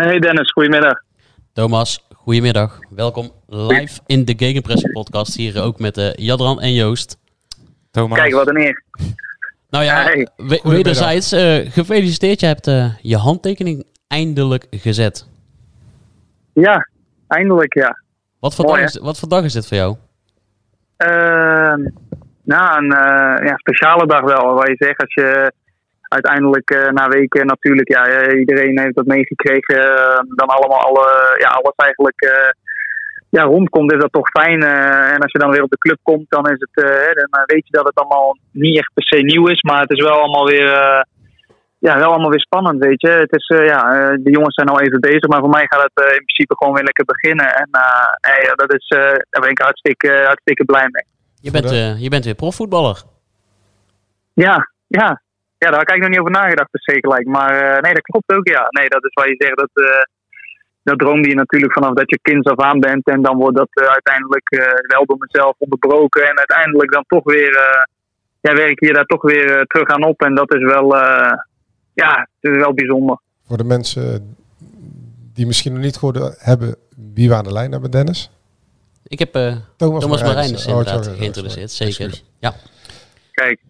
Hey Dennis, goedemiddag. Thomas, goedemiddag. Welkom live in de Gegenpress podcast. Hier ook met uh, Jadran en Joost. Thomas. Kijk, wat een eer. Nou ja, Hey. we- wederzijds eh, gefeliciteerd. Je hebt eh, je handtekening eindelijk gezet. Ja, eindelijk ja. Wat voor, Mooi, dag, is, wat voor dag is dit voor jou? Ehm, nou, een eh, ja, speciale dag wel, waar je zegt als je uiteindelijk eh, na weken natuurlijk, ja, eh, iedereen heeft dat meegekregen, eh, dan allemaal alle, ja, alles eigenlijk eh, ja, rondkomt, is dat toch fijn. eh, en als je dan weer op de club komt, dan is het, eh, hè, dan weet je dat het allemaal niet echt per se nieuw is, maar het is wel allemaal weer, eh, ja, wel allemaal weer spannend, weet je. Het is, eh, ja, eh, de jongens zijn al even bezig, maar voor mij gaat het eh, in principe gewoon weer lekker beginnen. En eh, hey, dat is, eh, daar ben ik hartstikke, hartstikke blij mee. Je bent, eh, je bent weer profvoetballer. Ja, ja. Ja, daar had ik eigenlijk nog niet over nagedacht, per se gelijk. Maar eh, nee, dat klopt ook, ja. Nee, dat is waar je zegt, dat, eh, dat droomde je natuurlijk vanaf dat je kind af aan bent. En dan wordt dat eh, uiteindelijk eh, wel door mezelf onderbroken. En uiteindelijk dan toch weer, eh, ja, werk je daar toch weer terug aan op. En dat is wel, eh, ja, het is wel bijzonder. Voor de mensen die misschien nog niet gehoord hebben wie we aan de lijn hebben, Dennis. Ik heb eh, Thomas, Thomas Marijnis Oh, geïntroduceerd. sorry. Zeker. Ja. Kijk,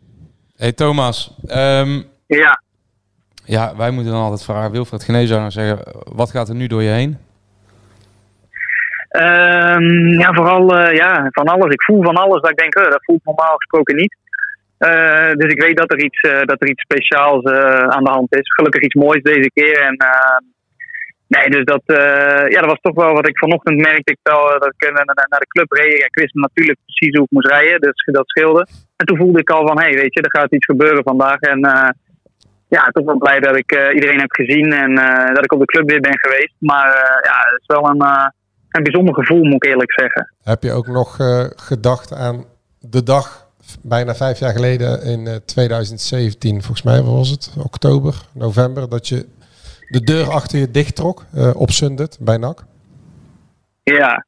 Hey Thomas, ehm, ja. ja, wij moeten dan altijd vragen, Wilfred Geneeszanger zeggen, wat gaat er nu door je heen? Ehm, ja, vooral eh, ja, van alles. Ik voel van alles dat ik denk, eh, dat voel ik normaal gesproken niet. Eh, dus ik weet dat er iets, dat er iets speciaals aan de hand is. Gelukkig iets moois deze keer. En, eh, nee, dus dat, eh, ja, dat was toch wel wat ik vanochtend merkte. Ik wel, eh, dat ik eh, naar, naar de club reed. Ik wist natuurlijk precies hoe ik moest rijden, dus dat scheelde. En toen voelde ik al van, hé, hey, weet je, er gaat iets gebeuren vandaag. En ja, toch wel blij dat ik iedereen heb gezien en dat ik op de club weer ben geweest. Maar ja, het is wel een, een bijzonder gevoel, moet ik eerlijk zeggen. Heb je ook nog gedacht aan de dag, bijna vijf jaar geleden in eh, 2017, volgens mij was het, oktober, november, dat je de deur achter je dicht trok eh, op Sundet bij NAC? Ja,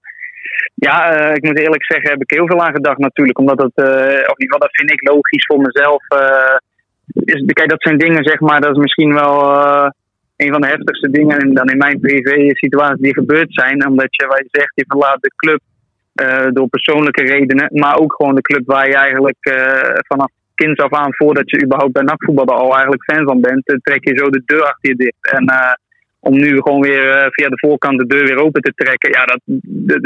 ja eh, ik moet eerlijk zeggen, heb ik heel veel aan gedacht natuurlijk. Omdat het, eh, of in ieder dat vind ik logisch voor mezelf. is, kijk, dat zijn dingen, zeg maar, dat is misschien wel een van de heftigste dingen en dan in mijn privé-situatie die gebeurd zijn. Omdat je, wat je zegt, je verlaat de club door persoonlijke redenen. Maar ook gewoon de club waar je eigenlijk vanaf kind af aan, voordat je überhaupt bij NAC voetbalde, al eigenlijk fan van bent, eh, trek je zo de deur achter je dicht. En eh, om nu gewoon weer eh, via de voorkant de deur weer open te trekken. Ja, dat,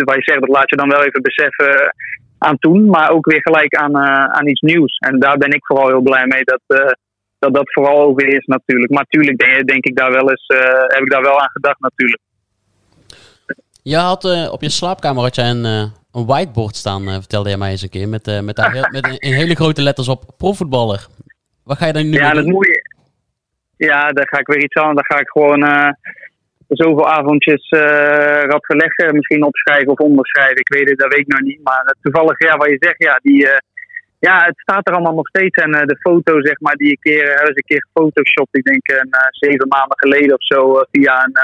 wat je zegt, dat laat je dan wel even beseffen aan toen, maar ook weer gelijk aan, aan iets nieuws. En daar ben ik vooral heel blij mee dat dat, dat vooral weer is natuurlijk. Maar natuurlijk denk, ik daar wel eens, heb ik daar wel aan gedacht natuurlijk. Je had op je slaapkamer had jij een, een whiteboard staan, eh, vertelde jij mij eens een keer. Met, eh, met, daar heel- met in, hele grote letters op profvoetballer. Wat ga je daar nu ja, dat doen? moet je. Ja, daar ga ik weer iets aan. Daar ga ik gewoon eh, zoveel avondjes eh rad leggen. Misschien opschrijven of onderschrijven. Ik weet het, dat weet ik nog niet. Maar toevallig, ja, wat je zegt, ja, die, ja, het staat er allemaal nog steeds. En de foto, zeg maar, die ik keer, eens een keer gefotoshopt. Ik denk een zeven maanden geleden of zo. via een,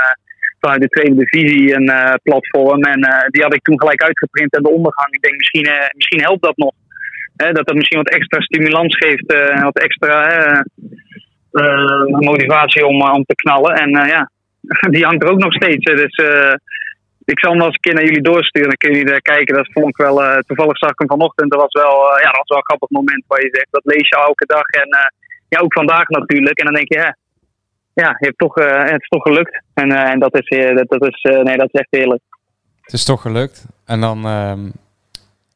vanuit de tweede divisie een eh, platform. En eh, die had ik toen gelijk uitgeprint aan de ondergang. Ik denk, misschien, eh, misschien helpt dat nog. Hè, dat dat misschien wat extra stimulans geeft. en wat extra motivatie om, om te knallen. En ja, die hangt er ook nog steeds. hè. Dus ik zal hem eens een keer naar jullie doorsturen. Dan kunnen jullie daar kijken. Dat vond ik wel, toevallig zag ik hem vanochtend. Dat was wel, ja, dat was wel een grappig moment waar je zegt. Dat lees je elke dag. En ja, ook vandaag natuurlijk. En dan denk je, ja, ja je hebt toch, eh, het is toch gelukt. En, eh, en dat is, eh, dat, dat is, nee, dat is echt heerlijk. Het is toch gelukt. En dan, ehm,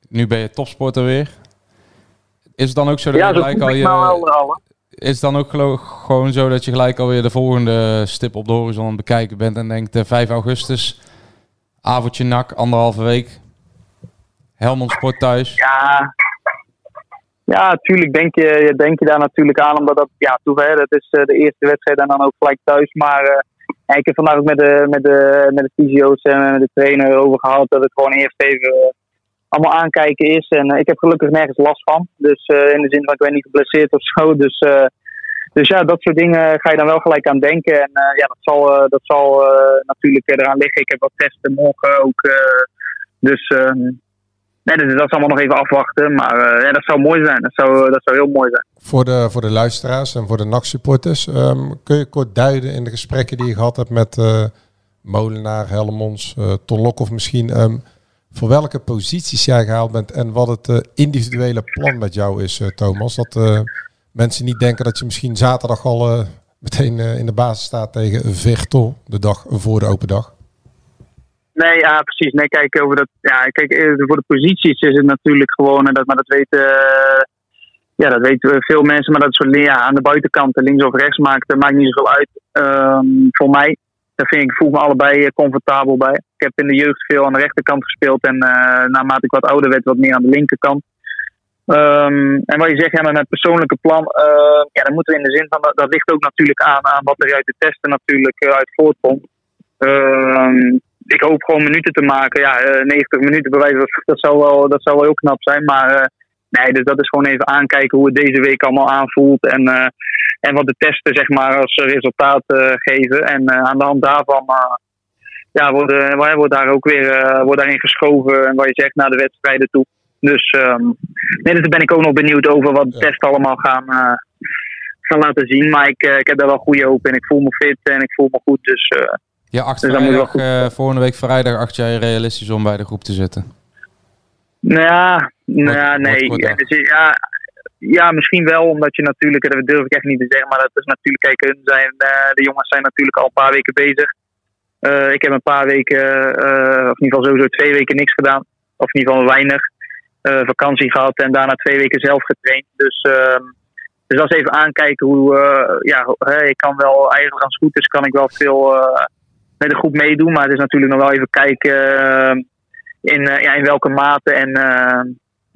nu ben je topsporter weer. Is het dan ook zo dat Ja, je zo gelijk al je... al. hè. Is het dan ook gewoon zo dat je gelijk alweer de volgende stip op de horizon aan het bekijken bent en denkt eh, 5 augustus, avondje nak, anderhalve week, Helmond Sport thuis. Ja, Ja, natuurlijk denk je, denk je daar natuurlijk aan, omdat dat, ja, toen, hè, dat is de eerste wedstrijd en dan ook gelijk thuis. Maar uh, ik heb vandaag ook met de, met de, met de fysio's en met de trainer over gehad dat het gewoon eerst even allemaal aankijken is. En ik heb gelukkig nergens last van. Dus in de zin van ik ben niet geblesseerd of zo. Dus dus ja, dat soort dingen ga je dan wel gelijk aan denken. En ja, dat zal, dat zal natuurlijk eraan liggen. Ik heb wat testen morgen ook. dus ehm, nee, dus dat is allemaal nog even afwachten. Maar ja, dat zou mooi zijn. Dat zou, dat zou heel mooi zijn. Voor de, voor de luisteraars en voor de NAC-supporters. Um, kun je kort duiden in de gesprekken die je gehad hebt met Molenaar, Helmons, Ton Lokhoff misschien... Um, voor welke posities jij gehaald bent en wat het individuele plan met jou is, Thomas. Dat mensen niet denken dat je misschien zaterdag al uh, meteen uh, in de basis staat tegen Virto, de dag voor de open dag. Nee, ja, precies. Nee, kijk, over dat, ja, kijk, eh, voor de posities is het natuurlijk gewoon, dat, maar dat weten, ja, dat weten veel mensen, maar dat is ja, aan de buitenkant, links of rechts, maakt, maakt niet zoveel uit. Um, voor mij, daar vind ik, voel me allebei comfortabel bij. Ik heb in de jeugd veel aan de rechterkant gespeeld en naarmate ik wat ouder werd, wat meer aan de linkerkant. Um, en wat je zegt, ja, met het persoonlijke plan, uh, ja, dan moeten we in de zin van, dat, dat ligt ook natuurlijk aan, aan wat er uit de testen natuurlijk uit voortkomt. Um, ik hoop gewoon minuten te maken. Ja, uh, 90 minuten bewijzen, dat, dat, zou wel, dat zou wel heel knap zijn. Maar uh, nee, dus dat is gewoon even aankijken hoe het deze week allemaal aanvoelt. En, uh, en wat de testen zeg maar als resultaat geven. En aan de hand daarvan ja, worden, wordt daar ook weer wordt daarin geschoven. En wat je zegt, naar de wedstrijden toe. Dus um, nee, dus daar ben ik ook nog benieuwd over wat de tests allemaal gaan, uh, gaan laten zien. Maar ik, uh, ik heb daar wel goede hoop in. Ik voel me fit en ik voel me goed. Dus, uh, ja, acht dus vrijdag, uh, volgende week vrijdag acht jij realistisch om bij de groep te zitten? Nou ja, nou ja nee. Dus, ja, ja, misschien wel, omdat je natuurlijk, dat durf ik echt niet te zeggen, maar dat is natuurlijk, kijk, hun zijn, de jongens zijn natuurlijk al een paar weken bezig. ik heb een paar weken, of in ieder geval sowieso twee weken niks gedaan. Of in ieder geval weinig. Eh, vakantie gehad en daarna twee weken zelf getraind. Dus, ehm, dus dat is even aankijken hoe, eh, ja, ik kan wel, eigenlijk goed is, kan ik wel veel eh, met de groep meedoen. Maar het is natuurlijk nog wel even kijken ehm, in, ja, in welke mate en ehm,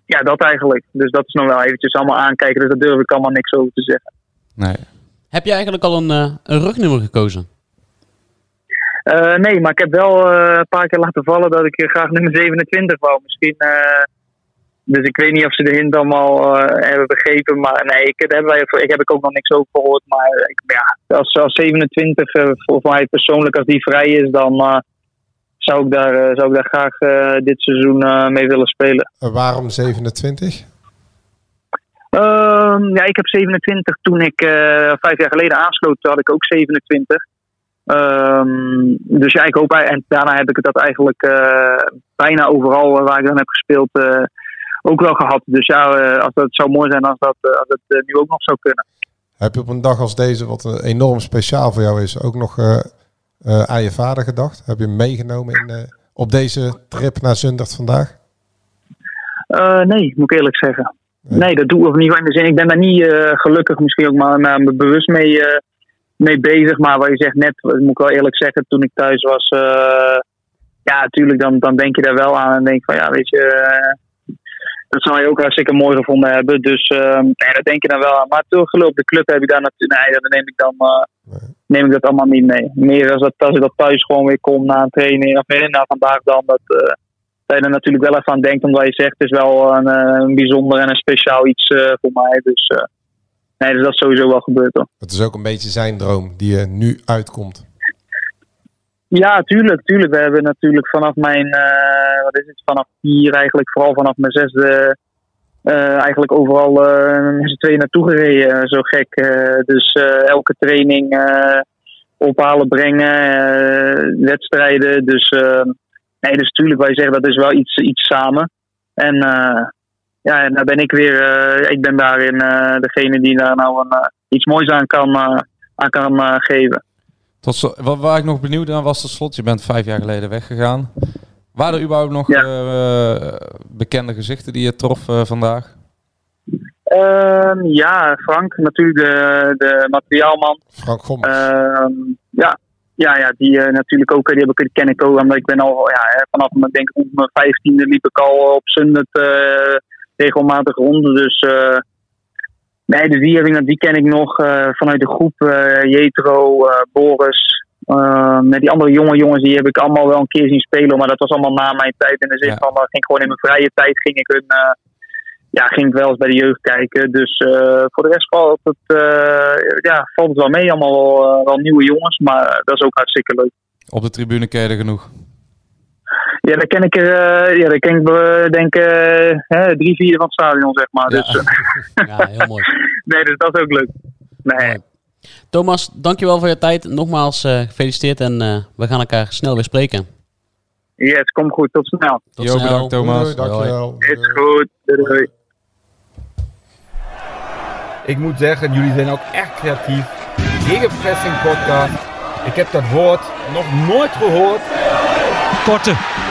ja, dat eigenlijk. Dus dat is nog wel eventjes allemaal aankijken. Dus daar durf ik allemaal niks over te zeggen. Nee. Heb je eigenlijk al een, een rugnummer gekozen? Uh, nee, maar ik heb wel uh, een paar keer laten vallen dat ik graag nummer 27 wou. Misschien uh, dus ik weet niet of ze de hint allemaal uh, hebben begrepen. Maar nee, ik, daar hebben wij, ik heb ik ook nog niks over gehoord. Maar ik, ja, als, als 27 uh, voor mij persoonlijk, als die vrij is, dan uh, zou, ik daar, zou ik daar graag dit seizoen mee willen spelen. waarom 27? Ehm, ja, ik heb 27 toen ik vijf jaar geleden aansloot, had ik ook 27. Um, ehm, dus ja, ik hoop, en daarna heb ik dat eigenlijk bijna overal waar ik dan heb gespeeld, ook wel gehad. Dus ja, eh, als dat zou mooi zijn als dat, eh, als het eh, nu ook nog zou kunnen. Heb je op een dag als deze, wat enorm speciaal voor jou is, ook nog aan je vader gedacht? Heb je hem meegenomen in, op deze trip naar Zundert vandaag? nee, moet ik eerlijk zeggen. Nee, dat doe ik niet in de zin. Ik ben daar niet gelukkig misschien ook maar, maar bewust mee, mee bezig. Maar wat je zegt net, moet ik wel eerlijk zeggen, toen ik thuis was. ja, natuurlijk, dan, dan denk je daar wel aan en denk van ja, weet je dat zou je ook hartstikke mooi gevonden hebben. Dus uh, nee, dat denk je dan wel aan. Maar geloof de club heb ik daar natuurlijk. Nee, dan neem ik dan uh, neem ik dat allemaal niet mee. Meer als, dat, als ik dat thuis gewoon weer kom na een training of na nou, vandaag dan. Dat, uh, dat je er natuurlijk wel even aan denkt. Omdat je zegt, het is wel een, een bijzonder en een speciaal iets voor mij. Dus nee, dus dat is sowieso wel gebeurd hoor. Het is ook een beetje zijn droom die er nu uitkomt. Ja, tuurlijk, tuurlijk. We hebben natuurlijk vanaf mijn, uh, wat is het, vanaf hier eigenlijk, vooral vanaf mijn zesde, uh, eigenlijk overal uh, met z'n tweeën naartoe gereden. Zo gek. dus elke training ophalen, brengen, wedstrijden. Dus nee, dus tuurlijk, wij zeggen dat is wel iets, iets samen. En ja, en daar ben ik weer, ik ben daarin degene die daar nou een, iets moois aan kan, aan kan geven. Tot wat, waar ik nog benieuwd naar was, tot slot, je bent vijf jaar geleden weggegaan. Waren er überhaupt nog uh, bekende gezichten die je trof uh, vandaag? Uh, ja, Frank, natuurlijk de, de materiaalman. Frank Gommers. Ehm, ja, ja, ja, die natuurlijk ook, die, heb ik, ken ik ook, omdat ik ben al, ja, vanaf mijn, denk ik, mijn vijftiende liep ik al op Sundet regelmatig rond. Dus eh, nee, heb ik, die ken ik nog eh, vanuit de groep. eh Jetro, eh, Boris. Met die andere jonge jongens, die heb ik allemaal wel een keer zien spelen. Maar dat was allemaal na mijn tijd. In de zin Ja. van, dat ging gewoon in mijn vrije tijd ging ik hun... ja, ging ik wel eens bij de jeugd kijken. Dus voor de rest valt het, ja, valt het wel mee. Allemaal wel, wel nieuwe jongens. Maar dat is ook hartstikke leuk. Op de tribune ken je er genoeg. Ja, daar ken ik er, eh, ja, daar ken ik eh, denk eh, hè, drie vierde van het stadion, zeg maar. Ja. Dus eh, Ja, heel mooi. nee, dus dat is ook leuk. Nee. Thomas, dankjewel voor je tijd. Nogmaals eh, gefeliciteerd en eh, we gaan elkaar snel weer spreken. yes, kom goed. Tot snel. Tot Jo, snel. bedankt Thomas. Doei, dankjewel. Is goed. Doei, doei. Ik moet zeggen, jullie zijn ook echt creatief. Gegenpressing podcast. Ik heb dat woord nog nooit gehoord. Korte.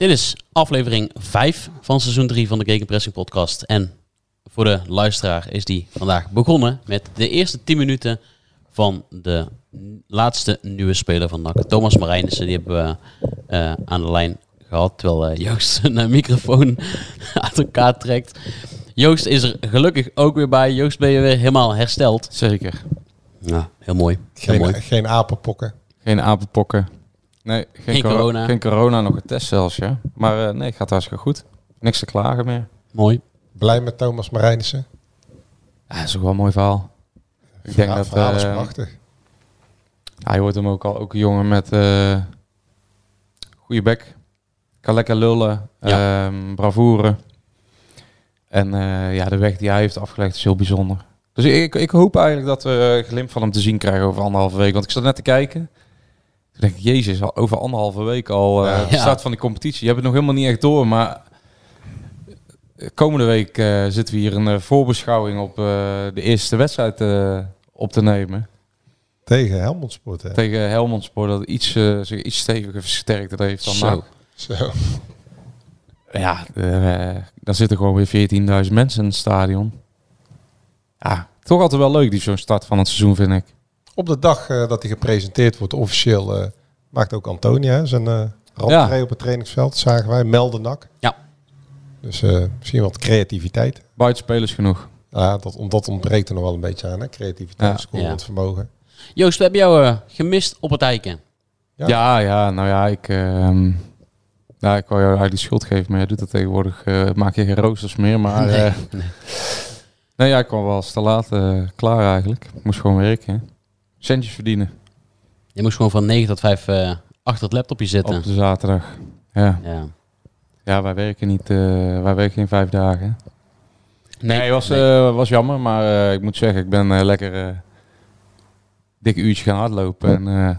Dit is aflevering 5 van seizoen 3 van de Gegenpressing podcast. En voor de luisteraar is die vandaag begonnen met de eerste 10 minuten van de laatste nieuwe speler van NAC. Thomas Marijnissen, die hebben we eh, aan de lijn gehad, terwijl eh, Joost zijn microfoon uit elkaar trekt. Joost is er gelukkig ook weer bij. Joost, ben je weer helemaal hersteld? Zeker. Ja, heel mooi. Heel Geen, mooi. geen apenpokken. Geen apenpokken. Nee, geen, Geen coro- corona. Geen corona, nog een test zelfs, ja. Maar eh, nee, het gaat hartstikke goed. Niks te klagen meer. Mooi. Blij met Thomas Marijnissen. Ja, dat is ook wel een mooi verhaal. Ik denk Ja, dat... verhaal is eh, prachtig. Je hoort hem ook al, ook een jongen met eh goede bek. Kan lekker lullen, Ja. ehm, bravoure. En eh, ja, de weg die hij heeft afgelegd is heel bijzonder. Dus ik, ik hoop eigenlijk dat we een glimp van hem te zien krijgen over anderhalve week. Want ik zat net te kijken. Denk ik, jezus, al over anderhalve week al Ja. de start van die competitie. Je hebt het nog helemaal niet echt door, maar... eh, Komende week eh, zitten we hier een voorbeschouwing op de eerste wedstrijd op te nemen. Tegen Helmond Sport, hè? Tegen Helmond Sport dat iets, zich iets steviger versterkt heeft dan Zo. NAC. Zo. Ja, daar zitten gewoon weer 14.000 mensen in het stadion. Ja, toch altijd wel leuk die zo'n start van het seizoen vind ik. Op de dag eh, dat hij gepresenteerd wordt, officieel, eh, maakt ook Antonia zijn uh, Ja. op het trainingsveld. Zagen wij, melden nak. Ja. Dus eh, misschien wat creativiteit. Buitenspelers genoeg. Ja, dat, om- dat ontbreekt er nog wel een beetje aan, hè? Creativiteit, Ja. scorend Ja. vermogen. Joost, we hebben jou eh, gemist op het eiken. Ja. Ja, ja, nou ja, ik, ehm ja, ik wou jou eigenlijk de schuld geven, maar jij doet dat tegenwoordig. eh, maak je geen roosters meer, maar... Nee, eh, nee, ja, ik kwam wel eens te laat klaar eigenlijk. Ik moest gewoon werken. Centjes verdienen Je moest gewoon van 9 tot 5 eh, achter het laptopje zitten. op de zaterdag. Ja. Ja. Ja, wij werken niet, eh, wij werken geen vijf dagen. Nee, Nee, was, nee. eh, was jammer, maar eh, ik moet zeggen, ik ben eh, lekker eh dikke uurtje gaan hardlopen. En eh,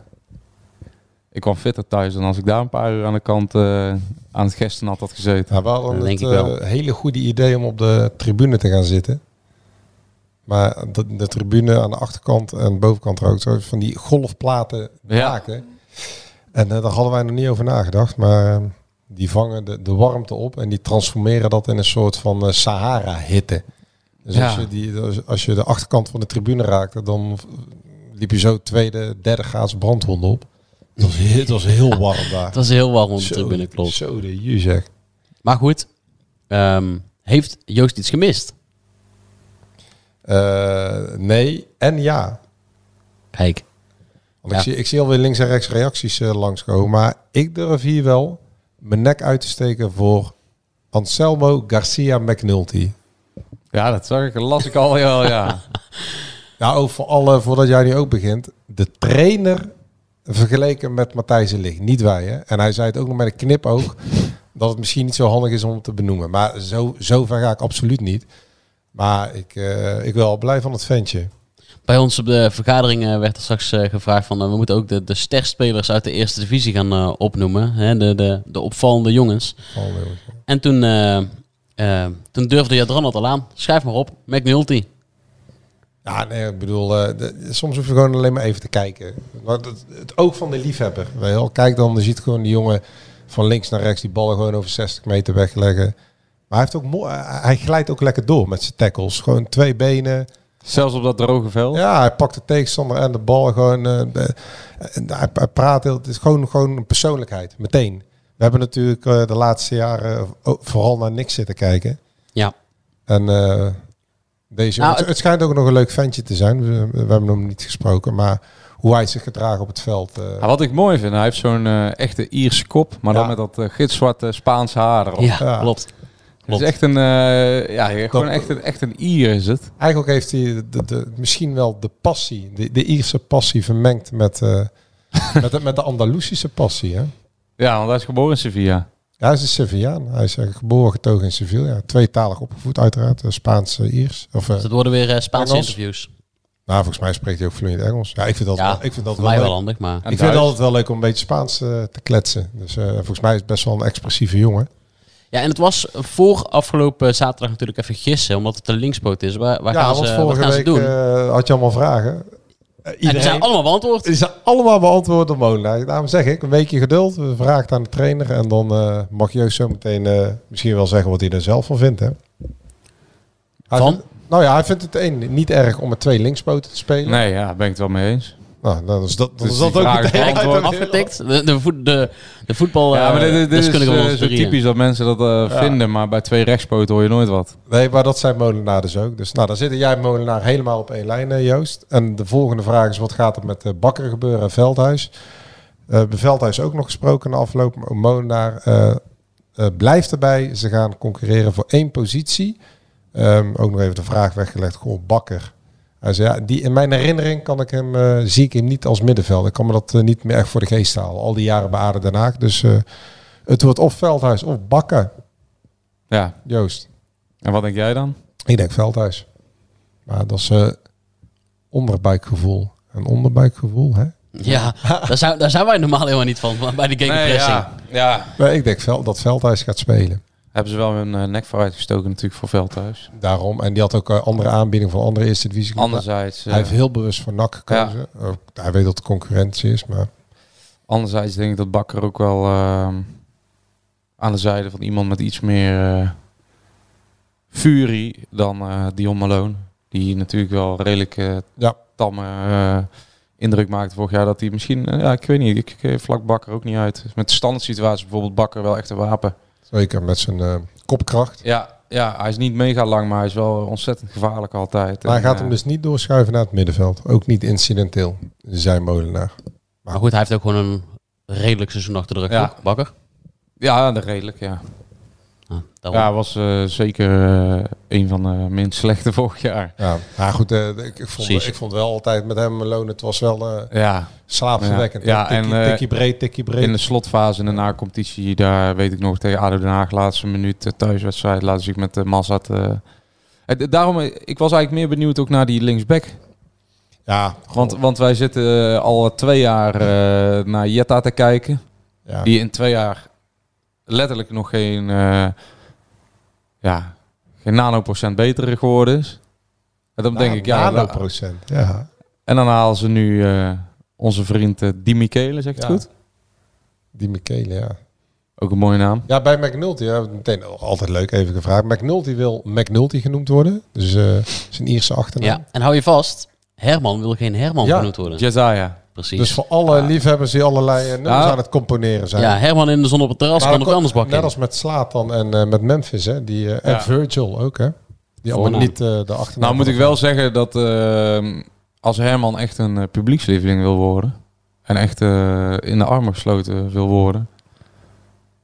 ik kwam fitter thuis dan als ik daar een paar uur aan de kant eh, aan het gesten had, had gezeten. Nou, we hadden Dat denk het ik wel. eh, hele goede idee om op de tribune te gaan zitten. Maar de, de tribune aan de achterkant en bovenkant er ook zo van die golfplaten Ja. maken. En eh, daar hadden wij nog niet over nagedacht. Maar eh, die vangen de, de warmte op en die transformeren dat in een soort van eh, Sahara-hitte. Dus Ja. als, je die, als je de achterkant van de tribune raakte, dan liep je zo tweede, derde graads brandwonden op. Het was, heel, het was heel warm daar. Het was heel warm op de tribune, klopt. Zo de je zeg. Maar goed, ehm, heeft Joost iets gemist? Eh, nee en ja. Kijk, Want Ja. ik, zie, ik zie alweer links en rechts reacties eh, langskomen. Maar ik durf hier wel mijn nek uit te steken voor Anselmo Garcia McNulty. Ja, dat zag ik, las ik al, ja, ja. Nou, ook voor alle, voordat jij nu ook begint. De trainer vergeleken met Matthijs de Ligt. Niet wij, hè. En hij zei het ook nog met een knipoog. dat het misschien niet zo handig is om het te benoemen. Maar zo, zo ver ga ik absoluut niet. Maar ik, eh, ik wel blij van het ventje. bij ons op de vergadering eh, werd er straks eh, gevraagd van... eh, we moeten ook de, de sterspelers uit de eerste divisie gaan eh, opnoemen. Hè? De, de, de opvallende jongens. Van, eh, En toen eh, Eh, toen durfde Jadran het al aan. Schrijf maar op. McNulty. Ja, nee, ik bedoel, eh, de- soms hoef je gewoon alleen maar even te kijken. Want het, het oog van de liefhebber. Wel. Kijk dan, je ziet gewoon die jongen van links naar rechts die ballen gewoon over 60 meter wegleggen. Maar hij, heeft ook mooi, hij glijdt ook lekker door met zijn tackles. Gewoon twee benen. Zelfs op dat droge veld. Ja, hij pakt de tegenstander en de bal gewoon. eh, de- en hij, hij praat heel. Het is gewoon, gewoon een persoonlijkheid, meteen. We hebben natuurlijk eh, de laatste jaren o- vooral naar niks zitten kijken. Ja. En eh, deze Nou, het, schijnt ook nog een leuk ventje te zijn. We, we hebben hem niet gesproken, maar hoe hij zich gedraagt op het veld. eh, Ja, wat ik mooi vind, hij heeft zo'n eh, echte Ierse kop, maar dan met dat eh, gitzwarte Spaanse haar erop. Ja, Ja. klopt. Het is echt een, eh, ja, gewoon Dat- echt een, echt een Ier is het. Eigenlijk heeft hij de, de, misschien wel de passie, de, de Ierse passie vermengd met, eh, met, de, met de Andalusische passie. Hè? Ja, want hij is geboren in Sevilla. Ja, hij is een Sevillaan. Hij is eh, geboren getogen in Sevilla. Ja, tweetalig opgevoed uiteraard. eh, Spaans-Iers. Of, eh, Dus het worden weer eh, Spaanse Engels. interviews. nou, volgens mij spreekt hij ook vloeiend Engels. Ja, ik vind dat, Ja, wel, ik vind dat wel, wel handig, maar... Ik vind het altijd wel leuk om een beetje Spaans te kletsen. Dus eh, volgens mij is het best wel een expressieve jongen. Ja, en het was voor afgelopen zaterdag natuurlijk even gissen, omdat het een linkspoot is. Waar, waar ja, gaan, want ze, wat vorige gaan ze week doen? eh, had je allemaal vragen. En die iedereen, zijn allemaal beantwoord. die zijn allemaal beantwoord door Molenaar. Daarom zeg ik, een weekje geduld. We vragen het aan de trainer. En dan eh, mag Joost zo meteen eh, misschien wel zeggen wat hij er zelf van vindt. Hè? Hij Van? vindt- nou ja, hij vindt het één niet erg om met twee linkspoten te spelen. Nee, ja, ben ik het wel mee eens. Nou, dan is dat, dan Dus is dat die ook meteen. Afgetikt. De, de, voet, de, de voetbal ja, maar dit, dit is eh, zo typisch dat mensen dat eh, Ja. vinden, maar bij twee rechtspoten hoor je nooit wat. Nee, maar dat zijn Molenaar dus ook. Dus nou, dan zitten jij en Molenaar helemaal op één lijn, eh, Joost. En de volgende vraag is, wat gaat er met eh, Bakker gebeuren en Veldhuis? Eh bij Veldhuis ook nog gesproken in de afloop. Molenaar eh, eh, blijft erbij. Ze gaan concurreren voor één positie. Ehm, ook nog even de vraag weggelegd, goh, Bakker. Hij zei, ja, die, in mijn herinnering kan ik hem, eh, zie ik hem niet als middenveld. Ik kan me dat eh, niet meer echt voor de geest halen. Al die jaren bij Aden Den Haag. Dus eh, het wordt of Veldhuis of Bakker. Ja, Joost. en wat denk jij dan? Ik denk Veldhuis. Maar dat is eh onderbuikgevoel. Een onderbuikgevoel, hè? Ja, daar zijn, daar zijn wij normaal helemaal niet van, bij de gegenpressing. ja, ja. Nee, ik denk dat Veldhuis gaat spelen. Hebben ze wel hun eh, nek vooruit gestoken natuurlijk voor Veldhuis. Daarom. En die had ook eh, andere aanbiedingen van andere eerste divisie. Anderzijds, Hij eh, heeft heel bewust voor NAC gekozen. Ook, hij weet dat het concurrentie is, maar... anderzijds denk ik dat Bakker ook wel ehm, aan de zijde van iemand met iets meer eh, furie dan eh Dion Malone. Die natuurlijk wel redelijk eh Ja. tamme eh, indruk maakte vorig jaar. Dat hij misschien, eh, ja, ik weet niet, ik, ik eh, vlak Bakker ook niet uit. Met de standaard situatie bijvoorbeeld Bakker wel echt een wapen. Zeker met zijn eh, kopkracht. Ja, ja, hij is niet mega lang, maar hij is wel ontzettend gevaarlijk altijd. Maar hij En, gaat eh, hem dus niet doorschuiven naar het middenveld. Ook niet incidenteel. Zijn molenaar. Maar goed, hij heeft ook gewoon een redelijk seizoen achter de rug. Ja. Bakker? Ja, dat redelijk, ja. Ah. Ja, hij was eh, zeker eh, een van de minst slechte vorig jaar. Ja, maar goed, eh, ik, ik, vond, Precies. ik vond wel altijd met hem en Malone, het was wel eh Ja, slaapverwekkend. Ja, Ja, tikkie, en, tikkie breed, tikkie breed. in de slotfase in de na-competitie, daar weet ik nog tegen ADO Den Haag, laatste minuut thuiswedstrijd, laat ik met de Mazat. daarom, ik was eigenlijk meer benieuwd ook naar die linksback. ja, Want, want wij zitten al twee jaar eh, naar Jetta te kijken. ja. Die in twee jaar letterlijk nog geen, eh, ja, geen nanoprocent beter geworden is. En dan denk ik, ja, Nano nou, procent. Ja. en dan halen ze nu eh, onze vriend eh, Di Michele, zeg ik het Ja. goed? Die Michele, ja. Ook een mooie naam. Ja, bij McNulty, ja, meteen altijd leuk even gevraagd. McNulty wil McNulty genoemd worden. Dus eh zijn Ierse achternaam. Ja, en hou je vast, Herman wil geen Herman Ja. genoemd worden. Jezaja. Precies. Dus voor alle liefhebbers die allerlei eh, nummers aan het componeren zijn. ja, Herman in de zon op het terras Maar kan ook- anders bakken. Net als met Slatan en eh, met Memphis, hè. Die, eh, en Ja. Virgil ook, hè. Die allemaal niet eh, de achternaam. Nou moet ik wel zeggen dat eh, als Herman echt een eh, publiekslieveling wil worden en echt eh, in de armen gesloten wil worden,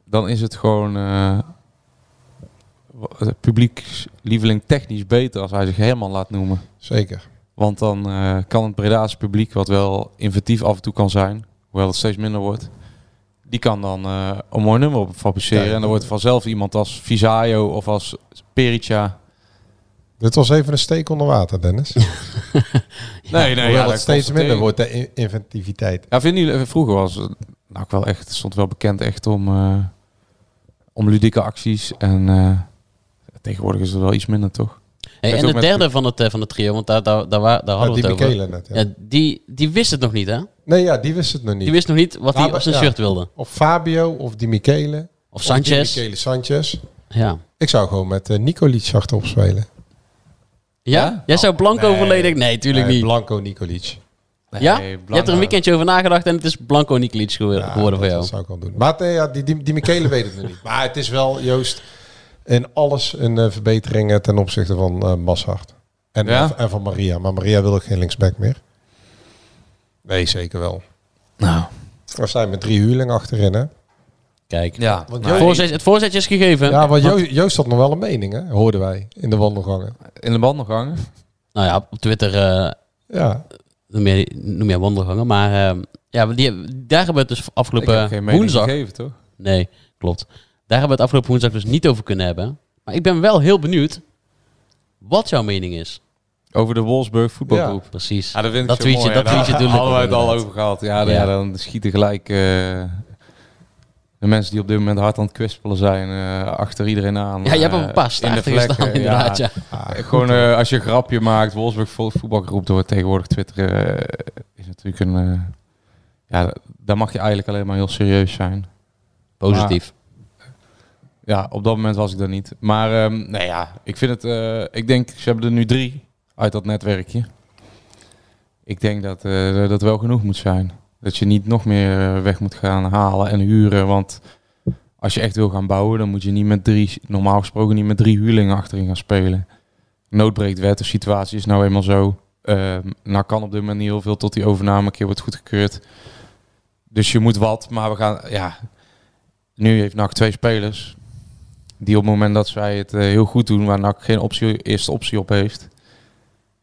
dan is het gewoon eh publiekslieveling technisch beter als hij zich Herman laat noemen. Zeker. Want dan eh, kan het Breda's publiek, wat wel inventief af en toe kan zijn, hoewel het steeds minder wordt, die kan dan eh, een mooi nummer op fabriceren. En dan wordt vanzelf iemand als Visayo of als Perica. Dit was even een steek onder water, Dennis. Nee, nee, Hoewel ja, het dat steeds minder wordt, de in- inventiviteit. Ja, vinden jullie, vroeger was het nou ook wel echt, stond wel bekend echt om, eh, om ludieke acties en eh, Tegenwoordig is het wel iets minder, toch? Hey, en de met- derde van het, eh, van het trio, want daar, daar, daar, daar hadden we het over. Michele net, ja. Ja, die, die wist het nog niet, hè? Nee, ja, die wist het nog niet. Die wist nog niet wat hij op zijn ja. shirt wilde. Of Fabio, of die Michele. Of Sanchez. die Michele Sanchez. Ja. Ik zou gewoon met uh, Nicolic achterop spelen. Ja? Jij zou Blanco Nee. volledig... Nee, tuurlijk Nee, niet. Blanco Nicolic. ja? Je hebt er een weekendje over nagedacht en het is Blanco Nikolic geworden, Ja, voor jou. dat zou ik wel doen. Maar nee, ja, die, die, die Michele weet het nog niet. Maar het is wel, Joost, in alles een eh, verbetering eh, ten opzichte van eh Massart. En, Ja? en van Maria. Maar Maria wil ook geen linksback meer. Nee, zeker wel. Nou, We zijn met drie huurlingen achterin, hè? Kijk. ja. Want Nou, Het voorzet, het voorzetje is gegeven. Ja, want Jo- Joost had nog wel een mening, hè? Hoorden wij in de wandelgangen. in de wandelgangen. Nou ja, op Twitter eh, Ja, noem, je, noem je wandelgangen. Maar eh, ja, die, daar hebben we het dus Ik heb afgelopen geen mening woensdag... gegeven, toch? Nee, klopt. Daar hebben we het afgelopen woensdag dus niet over kunnen hebben. Maar ik ben wel heel benieuwd wat jouw mening is. Over de Wolfsburg voetbalgroep. Precies. Ja, dat vind ik Dat zo tweetje- mooi. dat ja. tweetje we het al over gehad. Ja, Ja. ja. dan schieten gelijk eh, de mensen die op dit moment hard aan het kwispelen zijn eh, achter iedereen aan. Ja, je hebt eh, een paar in de inderdaad. Ja. Ah, Gewoon eh, als je een grapje maakt, Wolfsburg vo- voetbalgroep door tegenwoordig Twitter eh, is natuurlijk een... eh, ja, daar mag je eigenlijk alleen maar heel serieus zijn. Positief. Ja, op dat moment was ik dat niet. Maar ehm, nee, ja, ik vind het... eh, ik denk, ze hebben er nu drie uit dat netwerkje. Ik denk dat eh, dat wel genoeg moet zijn. Dat je niet nog meer eh, weg moet gaan halen en huren. Want als je echt wil gaan bouwen, dan moet je niet met drie, normaal gesproken niet met drie huurlingen achterin gaan spelen. Nood breekt wet, de situatie is nou eenmaal zo. Ehm nou kan op dit niet heel veel tot die overname een keer wordt goedgekeurd. Dus je moet wat, maar we gaan, ja, nu heeft NAC twee spelers. Die op het moment dat zij het eh, heel goed doen, waar NAC geen optie, eerste optie op heeft.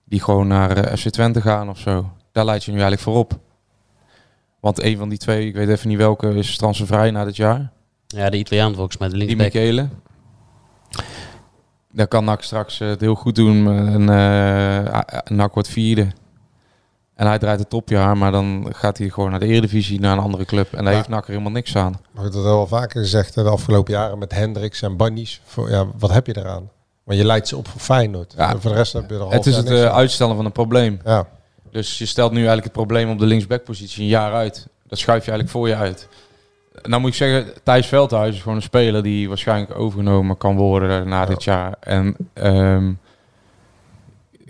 Die gewoon naar eh, FC Twente gaan of zo. Daar leid je nu eigenlijk voor op. Want een van die twee, ik weet even niet welke, is transfervrij na dit jaar. Ja, de Italiaan volgens mij, de Die linksback. Michele. Daar kan NAC straks eh, het heel goed doen. En eh NAC wordt vierde. En hij draait het topjaar, maar dan gaat hij gewoon naar de Eredivisie, naar een andere club. En daar Ja. heeft NAC er helemaal niks aan. Maar dat hebben we al vaker gezegd de afgelopen jaren met Hendricks en Bannies. Voor, ja, wat heb je eraan? Want je leidt ze op voor Feyenoord. Ja. En voor de rest heb je er Het is het eh, uitstellen van een probleem. Ja. Dus je stelt nu eigenlijk het probleem op de linksbackpositie een jaar uit. Dat schuif je eigenlijk voor je uit. Nou moet ik zeggen, Thijs Veldhuis is gewoon een speler die waarschijnlijk overgenomen kan worden na dit jaar. En ehm,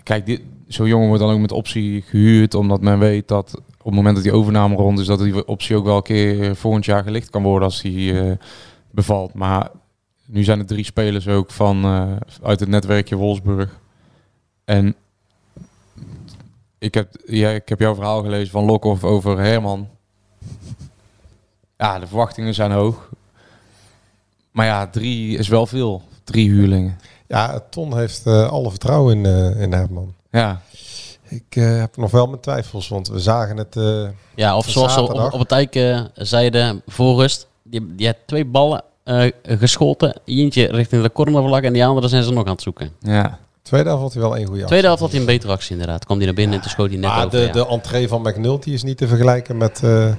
kijk, dit, zo'n jongen wordt dan ook met optie gehuurd, omdat men weet dat op het moment dat die overname rond is, dat die optie ook wel een keer volgend jaar gelicht kan worden als die eh, bevalt. Maar nu zijn er drie spelers ook van eh, uit het netwerkje Wolfsburg. En ik heb, ja, ik heb jouw verhaal gelezen van Lokhoff over Herman. Ja, de verwachtingen zijn hoog. Maar ja, drie is wel veel. Drie huurlingen. ja, Ton heeft eh, alle vertrouwen in, in Herman. Ja, Ik eh, heb nog wel mijn twijfels, want we zagen het... eh, Ja, of zoals ze op, het eik eh, zeiden voor rust. Die, die had twee ballen eh, geschoten. Eentje richting de cornervlag en die andere zijn ze nog aan het zoeken. ja. tweede helft had hij wel één goede Tweede helft had hij een betere actie inderdaad. Kwam hij naar binnen en toen schoot hij net Maar over. de, ja. de entree van McNulty is niet te vergelijken met eh,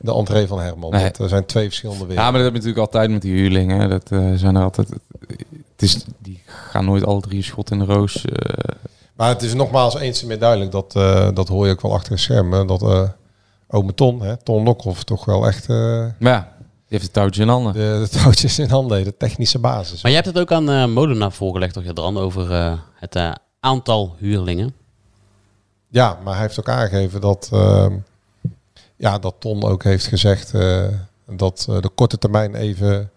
de entree van Herman. Nee. Dat zijn twee verschillende ja, werelden. maar dat heb je natuurlijk altijd met die huurlingen. Dat eh, zijn er altijd. Het is, die gaan nooit alle drie een schot in de roos. Maar het is nogmaals eens en meer duidelijk, dat, eh, dat hoor je ook wel achter de schermen, dat eh ome Ton, hè, Ton Lokhoff, toch wel echt eh, maar ja, die heeft het touwtje in handen. de, de touwtjes in handen, de technische basis. Maar jij hebt het ook aan eh Molenaar voorgelegd, toch, Jadran, over eh, het aantal huurlingen. Ja, maar hij heeft ook aangegeven dat, ehm, ja, dat Ton ook heeft gezegd eh, dat eh, de korte termijn even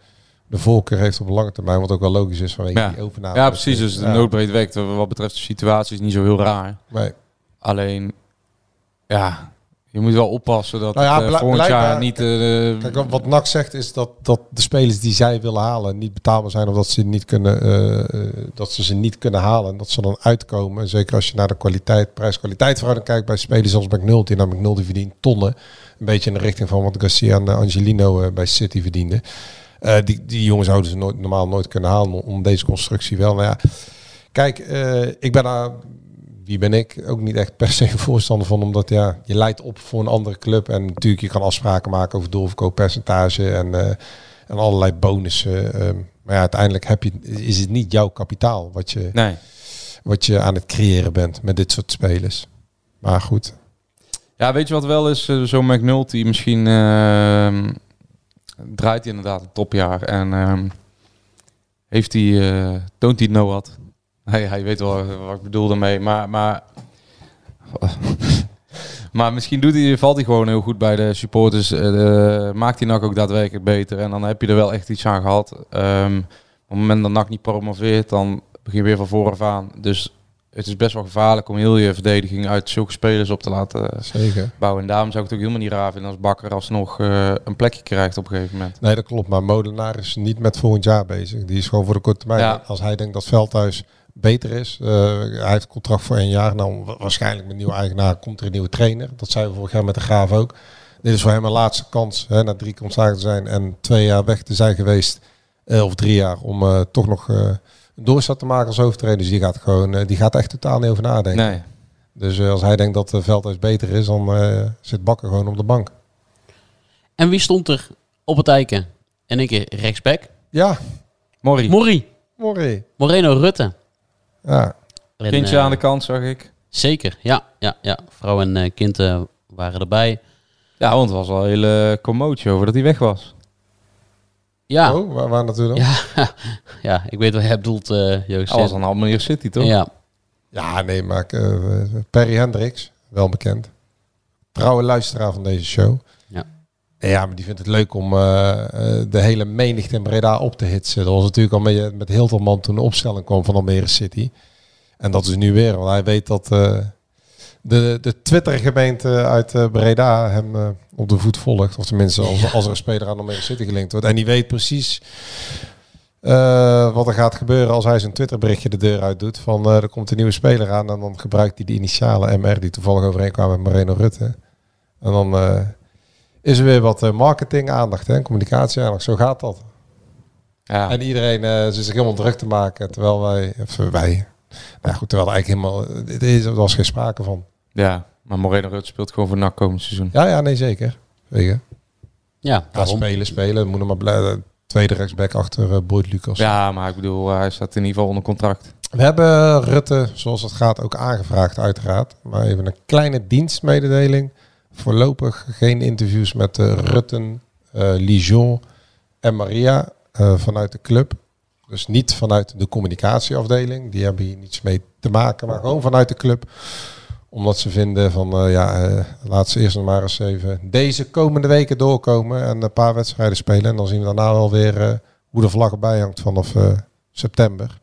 de voorkeur heeft op de lange termijn, wat ook wel logisch is vanwege Ja. die overname. Ja, precies. Dus de Ja. nood breekt weg. Wat betreft de situatie is niet zo heel raar. Nee. Alleen, ja, je moet wel oppassen dat Nou ja, het, eh, volgend jaar niet... eh, Kijk, wat- NAC zegt is dat, dat de spelers die zij willen halen niet betaalbaar zijn of dat ze, niet kunnen, eh, dat ze ze niet kunnen halen. En dat ze dan uitkomen. Zeker als je naar de kwaliteit, prijs-kwaliteit verhouding kijkt bij spelers zoals McNulty. Nou, McNulty verdient tonnen. Een beetje in de richting van wat Garcia en Angelino bij City verdienden. Eh, die, die jongens zouden ze nooit, normaal nooit kunnen halen om deze constructie wel. Nou ja, kijk, eh, ik ben daar wie ben ik? Ook niet echt per se voorstander van, omdat ja, je leidt op voor een andere club. En natuurlijk, je kan afspraken maken over doorverkooppercentage. En, eh, En allerlei bonussen. ehm, maar ja, uiteindelijk heb je, is het niet jouw kapitaal wat je, Nee. wat je aan het creëren bent met dit soort spelers. Maar goed. Ja, weet je wat wel is? Zo'n McNulty misschien ehm, draait hij inderdaad een topjaar. En ehm, heeft hij, eh, toont hij nou wat? Hij, hij weet wel wat ik bedoel daarmee. Maar, maar, maar misschien doet hij, valt hij gewoon heel goed bij de supporters. Eh, maakt hij NAC ook daadwerkelijk beter. En dan heb je er wel echt iets aan gehad. Ehm, op het moment dat NAC niet promoveert, dan begin je weer van vooraf aan. Dus het is best wel gevaarlijk om heel je verdediging uit zulke spelers op te laten Zeker. bouwen. En daarom zou ik het ook helemaal niet raar vinden als Bakker alsnog eh, een plekje krijgt op een gegeven moment. Nee, dat klopt. Maar Molenaar is niet met volgend jaar bezig. Die is gewoon voor de korte termijn. Ja. Als hij denkt dat Veldhuis beter is. eh, hij heeft contract voor één jaar. Nou, wa- waarschijnlijk met nieuwe eigenaar komt er een nieuwe trainer. Dat zei we vorig jaar met de Graaf ook. Dit is voor hem een laatste kans. Hè, na drie contracten te zijn en twee jaar weg te zijn geweest. eh, of drie jaar. Om eh, toch nog eh, doorstart te maken als hoofdtrainer. Dus die gaat, gewoon, eh, die gaat echt totaal niet over nadenken. Nee. Dus eh, als hij denkt dat uh, Veldhuis beter is, dan eh, zit Bakker gewoon op de bank. En wie stond er op het eiken? En een keer rechtsback. Ja, Morrie. Morrie. mooi. Moreno Rutte. Ja, En, Kindje aan de kant, zag ik. Zeker, ja. ja, ja. Vrouw en kind waren erbij. Ja, want het was al een hele commotie over dat hij weg was. Ja, Oh, waar, waar naartoe dan? ja. ja ik weet wat jij bedoelt, eh Joost. Was aan Almere City, toch? Ja, Ja, nee, maar eh, Perry Hendricks, wel bekend. Trouwe luisteraar van deze show. Ja. En ja, maar die vindt het leuk om eh, de hele menigte in Breda op te hitsen. Dat was natuurlijk al met, met Hilterman toen de opstelling kwam van Almere City. En dat is nu weer, want hij weet dat eh, de, de Twitter-gemeente uit eh, Breda hem eh, op de voet volgt. Of tenminste, als, als er een speler aan Almere City gelinkt wordt. En die weet precies eh, wat er gaat gebeuren als hij zijn Twitterberichtje de deur uit doet. Van er komt een nieuwe speler aan en dan gebruikt hij de initialen MR die toevallig overeenkwamen met Moreno Rutte. En dan is er weer wat eh, marketing aandacht en communicatie aandacht. Zo gaat dat. Ja. En iedereen zit zich helemaal druk te maken terwijl wij, of wij, nou goed, terwijl er eigenlijk helemaal, is, er was geen sprake van. Ja, maar Moreno Rutte speelt gewoon voor NAC komend seizoen. Ja, ja, nee, zeker. Zeker. ja spelen, spelen. Moet er maar blij, tweede rechtsback achter uh, Boyd Lucas. Ja, maar ik bedoel, hij staat in ieder geval onder contract. We hebben Rutte, zoals het gaat, ook aangevraagd uiteraard. Maar even een kleine dienstmededeling. Voorlopig geen interviews met uh, Rutten, uh, Lijon en Maria uh, vanuit de club. Dus niet vanuit de communicatieafdeling. Die hebben hier niets mee te maken. Maar gewoon vanuit de club. Omdat ze vinden van, uh, ja, uh, laat ze eerst nog maar eens even deze komende weken doorkomen. En een paar wedstrijden spelen. En dan zien we daarna wel weer uh, hoe de vlag erbij hangt vanaf september.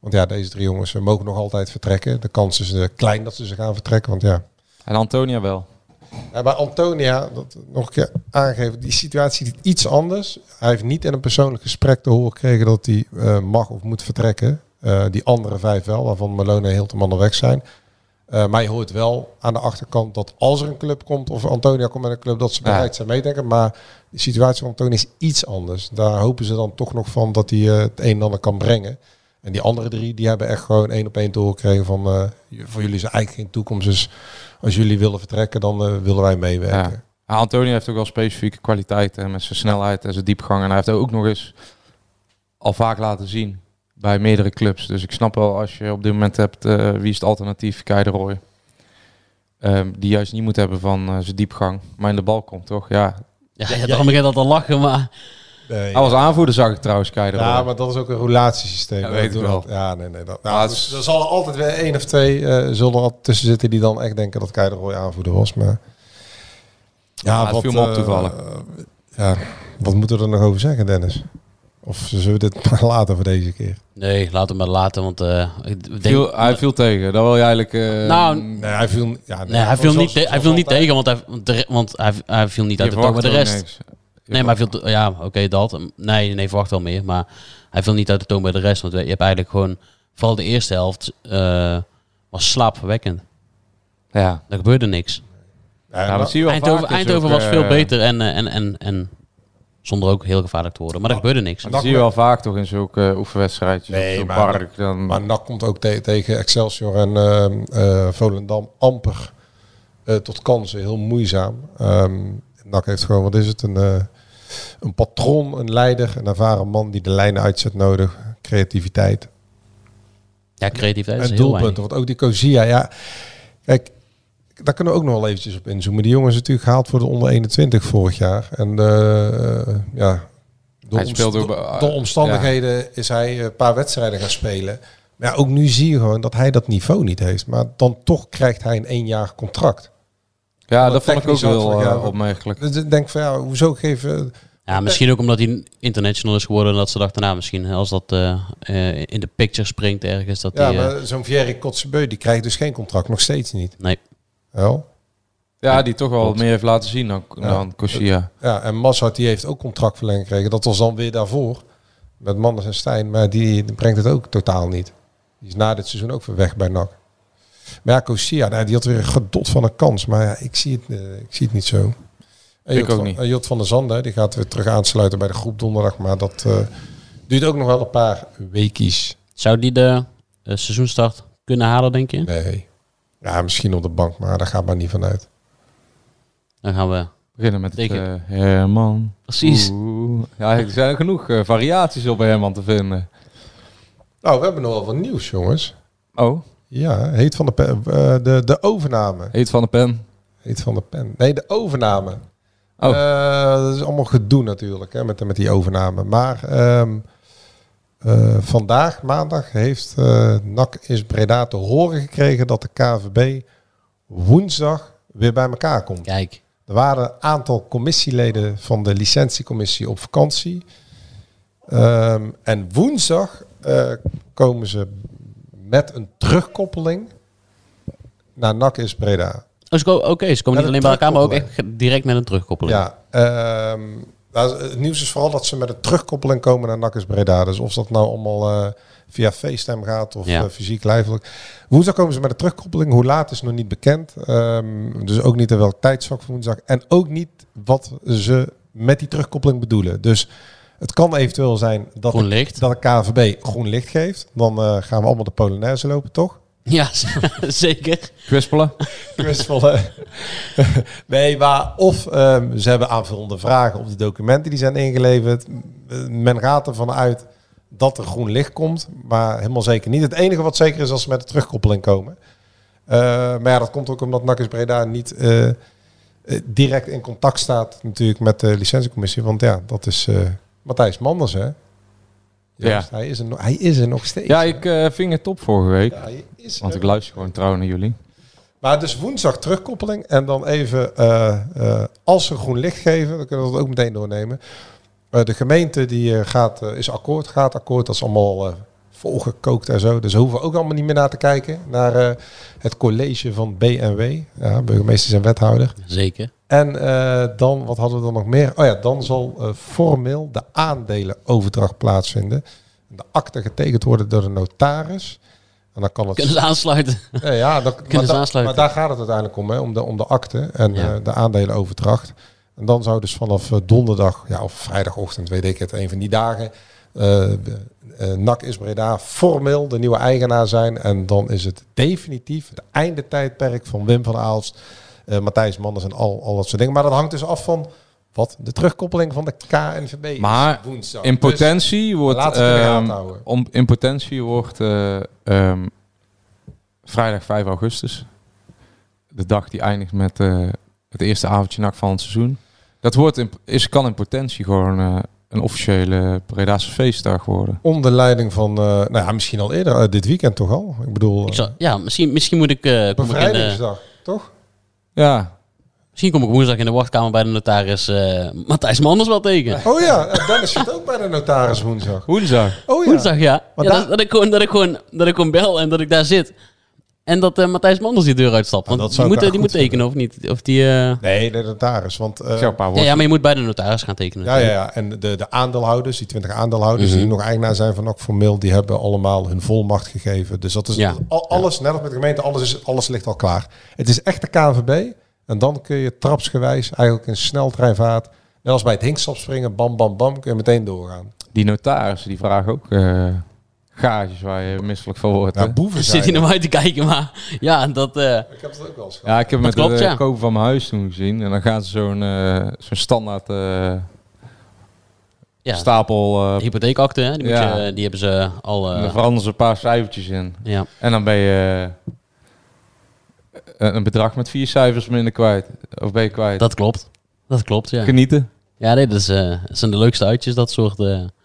Want ja, deze drie jongens mogen nog altijd vertrekken. De kans is klein dat ze ze gaan vertrekken. Want ja. En Antonia wel. Ja, bij Antonia, dat nog een keer aangeven, die situatie is iets anders. Hij heeft niet in een persoonlijk gesprek te horen gekregen dat hij uh, mag of moet vertrekken. Uh, die andere vijf wel, waarvan Malone en Hilterman al weg zijn. Uh, maar je hoort wel aan de achterkant dat als er een club komt, of Antonia komt met een club, dat ze bereid ja. zijn meedenken. Maar de situatie van Antonia is iets anders. Daar hopen ze dan toch nog van dat hij uh, het een en ander kan brengen. En die andere drie, die hebben echt gewoon één op één doorgekregen van uh, voor jullie is eigenlijk geen toekomst. Dus als jullie willen vertrekken, dan willen wij meewerken. Ja. Antonio heeft ook wel specifieke kwaliteiten met zijn snelheid en zijn diepgang. En hij heeft ook nog eens al vaak laten zien bij meerdere clubs. Dus ik snap wel als je op dit moment hebt, uh, wie is het alternatief, Kei de Roy. Um, die juist niet moet hebben van uh, zijn diepgang, maar in de bal komt, toch? Ja, ja, ja, daarom begint dat te lachen, maar... Nee, was aanvoerder, zag ik trouwens, Kei de Roy. Ja, maar dat is ook een roulatiesysteem. Ja, weet ik wel. Ja, nee, nee. Dat, nou, dus, er zal altijd weer één of twee uh, zullen er tussen zitten die dan echt denken dat Kei de Roy aanvoerder was, maar... Ja, ja wat, viel me op toevallig. Uh, ja, wat moeten we er nog over zeggen, Dennis? Of zullen we dit maar laten voor deze keer? Nee, laat hem maar laten, want uh, ik denk, viel, hij viel tegen. Dat wil je eigenlijk. Uh, nou, nee, hij viel, ja, nee, nee, hij viel niet, hij viel niet tegen, want hij, want hij, hij viel niet uit de toon met de rest. Nee, maar hij viel, ja, oké, okay, dat. Nee, nee, verwacht wel meer, maar hij viel niet uit de toon bij de rest, want je hebt eigenlijk gewoon, vooral de eerste helft uh, was slaapverwekkend. Ja, er gebeurde niks. Ja, ja, dat zie je wel Eindhoven, vaak, Eindhoven ook, was veel beter en, en, en, en zonder ook heel gevaarlijk te worden. Maar er gebeurde niks. Dat zie je wel vaak toch in zulke uh, oefenwedstrijdjes. Nee, zo maar, park, dan... maar NAC komt ook te tegen Excelsior en uh, uh, Volendam amper tot kansen. Heel moeizaam. Um, NAC heeft gewoon, wat is het, een een patron, een leider, een ervaren man die de lijnen uitzet nodig. Creativiteit. Ja, creativiteit is En heel doelpunten. Want ook die Kozia, ja. Kijk, daar kunnen we ook nog wel eventjes op inzoomen. Die jongen is natuurlijk gehaald voor de onder 21 vorig jaar. En eh, ja, door, Hij speelde omst- ook door- bij- door omstandigheden is hij een paar wedstrijden gaan spelen. Maar ja, ook nu zie je gewoon dat hij dat niveau niet heeft. Maar dan toch krijgt hij een één jaar contract. Ja, dat vond ik ook wel eh, ja, opmerkelijk. Dus ik denk van ja, hoezo geven... Ja, misschien ook omdat hij international is geworden. en Dat ze dachten, nou misschien als dat eh, eh, in de picture springt ergens. Dat Ja, die, eh, maar zo'n Thierry Kotzebue, die krijgt dus geen contract. Nog steeds niet. Nee. Wel? Ja, die toch wel Klopt. meer heeft laten zien dan, Ja. dan. Ja, en Massart die heeft ook contractverlenging gekregen. Dat was dan weer daarvoor. Met Manders en Stijn. Maar die, brengt het ook totaal niet. Die is na dit seizoen ook weer weg bij NAC. Maar ja, Kosia, nou, die had weer een gedot van een kans. Maar ja, ik zie het, eh, ik zie het niet zo. En Ik Jot ook van, niet. en Jot van der Zanden, die gaat weer terug aansluiten bij de groep donderdag. Maar dat eh, duurt ook nog wel een paar weekies. Zou die de eh, seizoenstart kunnen halen, denk je? Nee. Ja, misschien op de bank, maar daar gaat maar niet vanuit. Dan gaan we... Beginnen met het, eh, Herman. Precies. Oeh. Ja, er zijn genoeg eh, variaties op Herman te vinden. Nou, we hebben nog wel wat nieuws, jongens. Oh, Ja, heet van de, pe- eh, de, de overname. heet van de pen. Heet van de pen. Nee, de overname. Oh. Eh, dat is allemaal gedoe natuurlijk hè, met, met die overname. Maar ehm, eh, vandaag, maandag, heeft eh NAC is Breda te horen gekregen dat de KVB woensdag weer bij elkaar komt. Kijk. Er waren een aantal commissieleden van de licentiecommissie op vakantie. Ehm, en woensdag eh, komen ze met een terugkoppeling naar NAC is Breda. Oh, Oké, ze komen Met niet een alleen bij elkaar, maar ook echt direct met een terugkoppeling. Ja, ehm, nou, het nieuws is vooral dat ze met een terugkoppeling komen naar is Breda. Dus of dat nou allemaal eh, via FaceTime gaat of Ja. eh, fysiek lijfelijk. Woensdag komen ze met een terugkoppeling. Hoe laat is nog niet bekend. Ehm, dus ook niet in welk tijdsvak van woensdag. En ook niet wat ze met die terugkoppeling bedoelen. Dus het kan eventueel zijn dat, de, dat de KVB groen licht geeft. Dan eh, gaan we allemaal de Polonaise lopen, toch? Ja, zeker. Kwispelen. Kwispelen. nee, maar of ehm, ze hebben aanvullende vragen op de documenten die zijn ingeleverd. Men gaat ervan uit dat er groen licht komt, maar helemaal zeker niet. Het enige wat zeker is als ze met de terugkoppeling komen. Eh, maar ja, dat komt ook omdat NAC is Breda niet eh, eh, direct in contact staat natuurlijk met de licentiecommissie. Want ja, dat is eh, Matthijs Manders, hè? Joost, Hij, is er nog, hij is er nog steeds. Ja, ik eh, ving het op vorige week. Ja, hij is Want ik luister gewoon trouw naar jullie. Maar dus woensdag terugkoppeling en dan even, eh, eh, als ze groen licht geven, dan kunnen we dat ook meteen doornemen. De gemeente die gaat, is akkoord, gaat akkoord, dat is allemaal volgekookt en zo. Dus we hoeven ook allemaal niet meer naar te kijken, naar eh, het college van BNW, ja, burgemeesters en wethouder. Zeker. En eh, dan, wat hadden we dan nog meer? Oh ja, dan zal eh, formeel de aandelenoverdracht plaatsvinden. De akte getekend worden door de notaris. En dan kan het... Kunnen ze aansluiten? Ja, ja dat, maar, ze da- aansluiten. maar daar gaat het uiteindelijk om, hè, om, de, om de akte en Ja. de aandelenoverdracht. En dan zou dus vanaf donderdag, ja, of vrijdagochtend, weet ik het, een van die dagen, NAC is Breda formeel de nieuwe eigenaar zijn. En dan is het definitief het einde tijdperk van Wim van Aalst, eh, Matthijs Manders en al, al dat soort dingen. Maar dat hangt dus af van wat de terugkoppeling van de KNVB is Maar woensdag. in Dus potentie wordt... ehm, om, in potentie wordt eh, ehm, vrijdag 5 augustus. De dag die eindigt met eh, het eerste avondje nak van het seizoen. Dat wordt in, is, kan in potentie gewoon eh, een officiële Bredaanse feestdag worden. onder leiding van, eh, nou ja, misschien al eerder, eh, dit weekend toch al. Ik bedoel, Ik zal, ja, misschien, misschien moet ik... eh, kom ik de, toch? Ja, misschien kom ik woensdag in de wachtkamer bij de notaris eh Matthijs Manders wel tegen. Oh ja, en Dennis zit ook bij de notaris woensdag. woensdag. Oh ja. Woensdag, ja. Dat, dat, ik gewoon, dat, ik gewoon, dat ik gewoon bel en dat ik daar zit. En dat eh, Matthijs Manders die deur uitstapt. Want dat die moet, eh, die moet tekenen of niet. Of die, eh, Nee, de notaris. Want, eh, ja, woorden. ja, maar je moet bij de notaris gaan tekenen. ja, ja, ja. En de, de aandeelhouders, die 20 aandeelhouders Mhm. die nog eigenaar zijn van NAC formeel, die hebben allemaal hun volmacht gegeven. Dus dat is Ja. al, alles, net als met de gemeente, alles, is, alles ligt al klaar. Het is echt de KNVB. En dan kun je trapsgewijs, eigenlijk in sneltreinvaart, net als bij het hinkstap springen, bam, bam, bam, kun je meteen doorgaan. Die notarissen die vragen ook eh gages waar je misselijk van wordt. Ja, boeven zit er. naar mij te kijken, maar ja, dat... eh, Ik heb het ook wel eens gehad. Ja, ik heb Dat met klopt, de ja. kopen van mijn huis toen gezien. En dan gaan ze zo'n eh, zo'n standaard eh, Ja. stapel. eh, Hypotheekakte, hè? Die, moet Ja. je, die hebben ze al... eh, dan veranderen ze een paar cijfertjes in. ja. En dan ben je een bedrag met vier cijfers minder kwijt. Of ben je kwijt? Dat klopt. Dat klopt, ja. Genieten. Ja, nee, dat, is, eh, dat zijn de leukste uitjes, dat soort...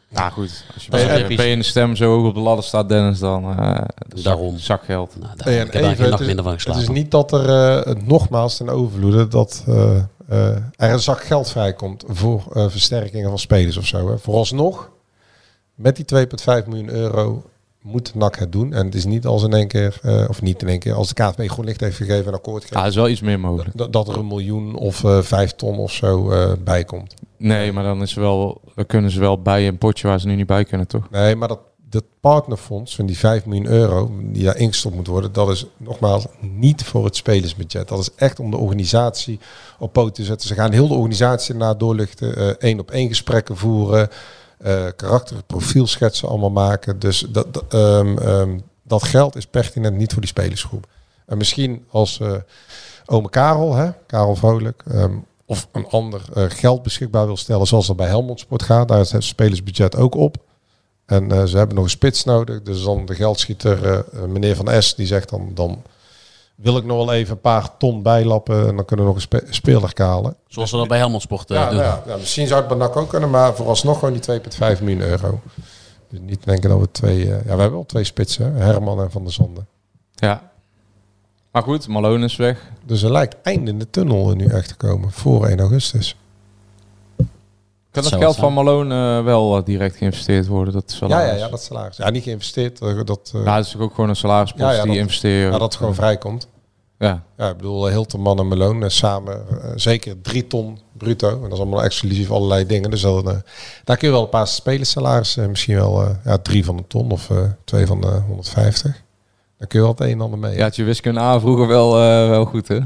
Nou goed, als je bij, episch. ben je in de stem zo hoog op de ladder staat, Dennis, dan eh zak, Daarom. zakgeld. nou, daar, Hey, en ik heb daar even, geen nacht het is- minder van Het geslapen. is niet dat er eh, nogmaals ten overvloede dat eh, eh, er een zak geld vrijkomt voor eh, versterkingen van spelers of zo. Hè. Vooralsnog, met die 2,5 miljoen euro moet NAC het doen. En het is niet als in één keer, eh, of niet in één keer, als de KVB groen licht heeft gegeven en akkoord Ja, gegeven, dat is wel iets meer mogelijk. dat, dat er een miljoen of eh, vijf ton of zo eh, bij komt. Nee, maar dan, is wel, dan kunnen ze wel bij een potje waar ze nu niet bij kunnen, toch? Nee, maar dat, dat partnerfonds van die 5 miljoen euro die daar ingestopt moet worden, dat is nogmaals niet voor het spelersbudget. Dat is echt om de organisatie op poot te zetten. Ze gaan heel de organisatie naar doorlichten, eh, één op één gesprekken voeren, eh karakter, profielschetsen allemaal maken. Dus dat, ehm, ehm, dat geld is pertinent niet voor die spelersgroep. En misschien als eh ome Karel, hè, Karel Vrolijk, ehm, of een ander eh, geld beschikbaar wil stellen, zoals dat bij Helmond Sport gaat, daar is het spelersbudget ook op. En eh, ze hebben nog een spits nodig. Dus dan de geldschieter, eh, meneer Van S, die zegt dan, dan wil ik nog wel even een paar ton bijlappen en dan kunnen we nog een spe- speler kalen. Zoals we dat bij Helmond Sport eh, Ja, doen. nou ja, ja, misschien zou het bij NAC ook kunnen, maar vooralsnog gewoon die 2,5 miljoen euro. Dus niet denken dat we twee... eh, ja, we hebben wel twee spitsen, Herman en Van der Zanden. Ja. Maar goed, Malone is weg. Dus er lijkt einde in de tunnel nu echt te komen, voor 1 augustus. Kan dat zou geld het van Malone eh, wel eh, direct geïnvesteerd worden? Dat Ja, salaris. ja, ja, dat salaris. Ja, niet geïnvesteerd. eh, Dat, eh, Ja, dat is ook gewoon een salarispost Ja, ja, die dat- investeren. ja, dat het gewoon vrijkomt. Ja. Ja, ik bedoel, Hilterman en Malone samen zeker drie ton bruto. En dat is allemaal exclusief allerlei dingen. Dus eh, daar kun je wel een paar eh, misschien wel eh, ja, drie van een ton of eh, twee van de 150. Daar kun je wel het een en ander mee. Ja, had je wiskunde A vroeger wel, eh, wel goed, hè?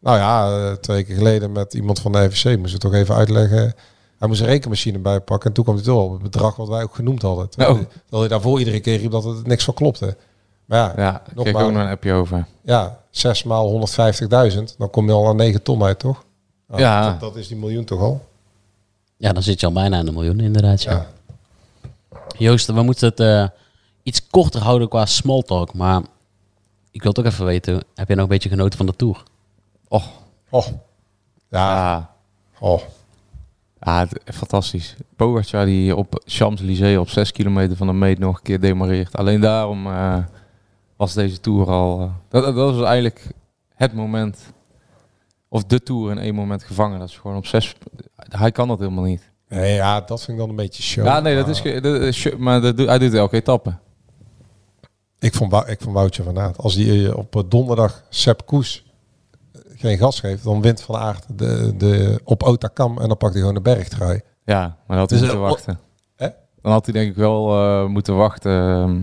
Nou ja, eh, twee keer geleden met iemand van de FVC moest ik toch even uitleggen. Hij moest een rekenmachine bijpakken en toen kwam hij door op het bedrag wat wij ook genoemd hadden. Terwijl, Oh. hij- terwijl hij daarvoor iedere keer riep dat het niks van klopte. Maar ja, Ja, ik kreeg Nogmaals. ook nog een appje over. ja 6 maal 150.000, dan kom je al aan 9 ton uit, toch? Nou, Ja. Dat, dat is die miljoen toch al? Ja, dan zit je al bijna aan de miljoen, inderdaad. Ja. Ja. Joost, we moeten het eh, iets korter houden qua small talk. Maar ik wil toch even weten, heb je nog een beetje genoten van de Tour? Och, Oh. Ja. ja. Oh. Ja, fantastisch. Pogacar die op Champs-Élysées op 6 kilometer van de meet nog een keer demareert. Alleen daarom eh, was deze Tour al... eh, dat, dat was eigenlijk het moment... Of de Tour in één moment gevangen. Dat is gewoon op 6... Hij kan dat helemaal niet. Nee, ja, dat vind ik dan een beetje show. Ja, nee, dat is... ge- dat is sh- Maar dat hij doet elke etappe. Ik vond, Wou- ik vond Woutje van Aert. Als die eh, op eh, donderdag Sepp Koes eh, geen gas geeft, dan wint Van Aert de, de, op Otakam en dan pakt hij gewoon de bergtrui. Ja, maar dan had hij Dus, moeten wachten. Hè? Dan had hij denk ik wel eh, moeten wachten ehm,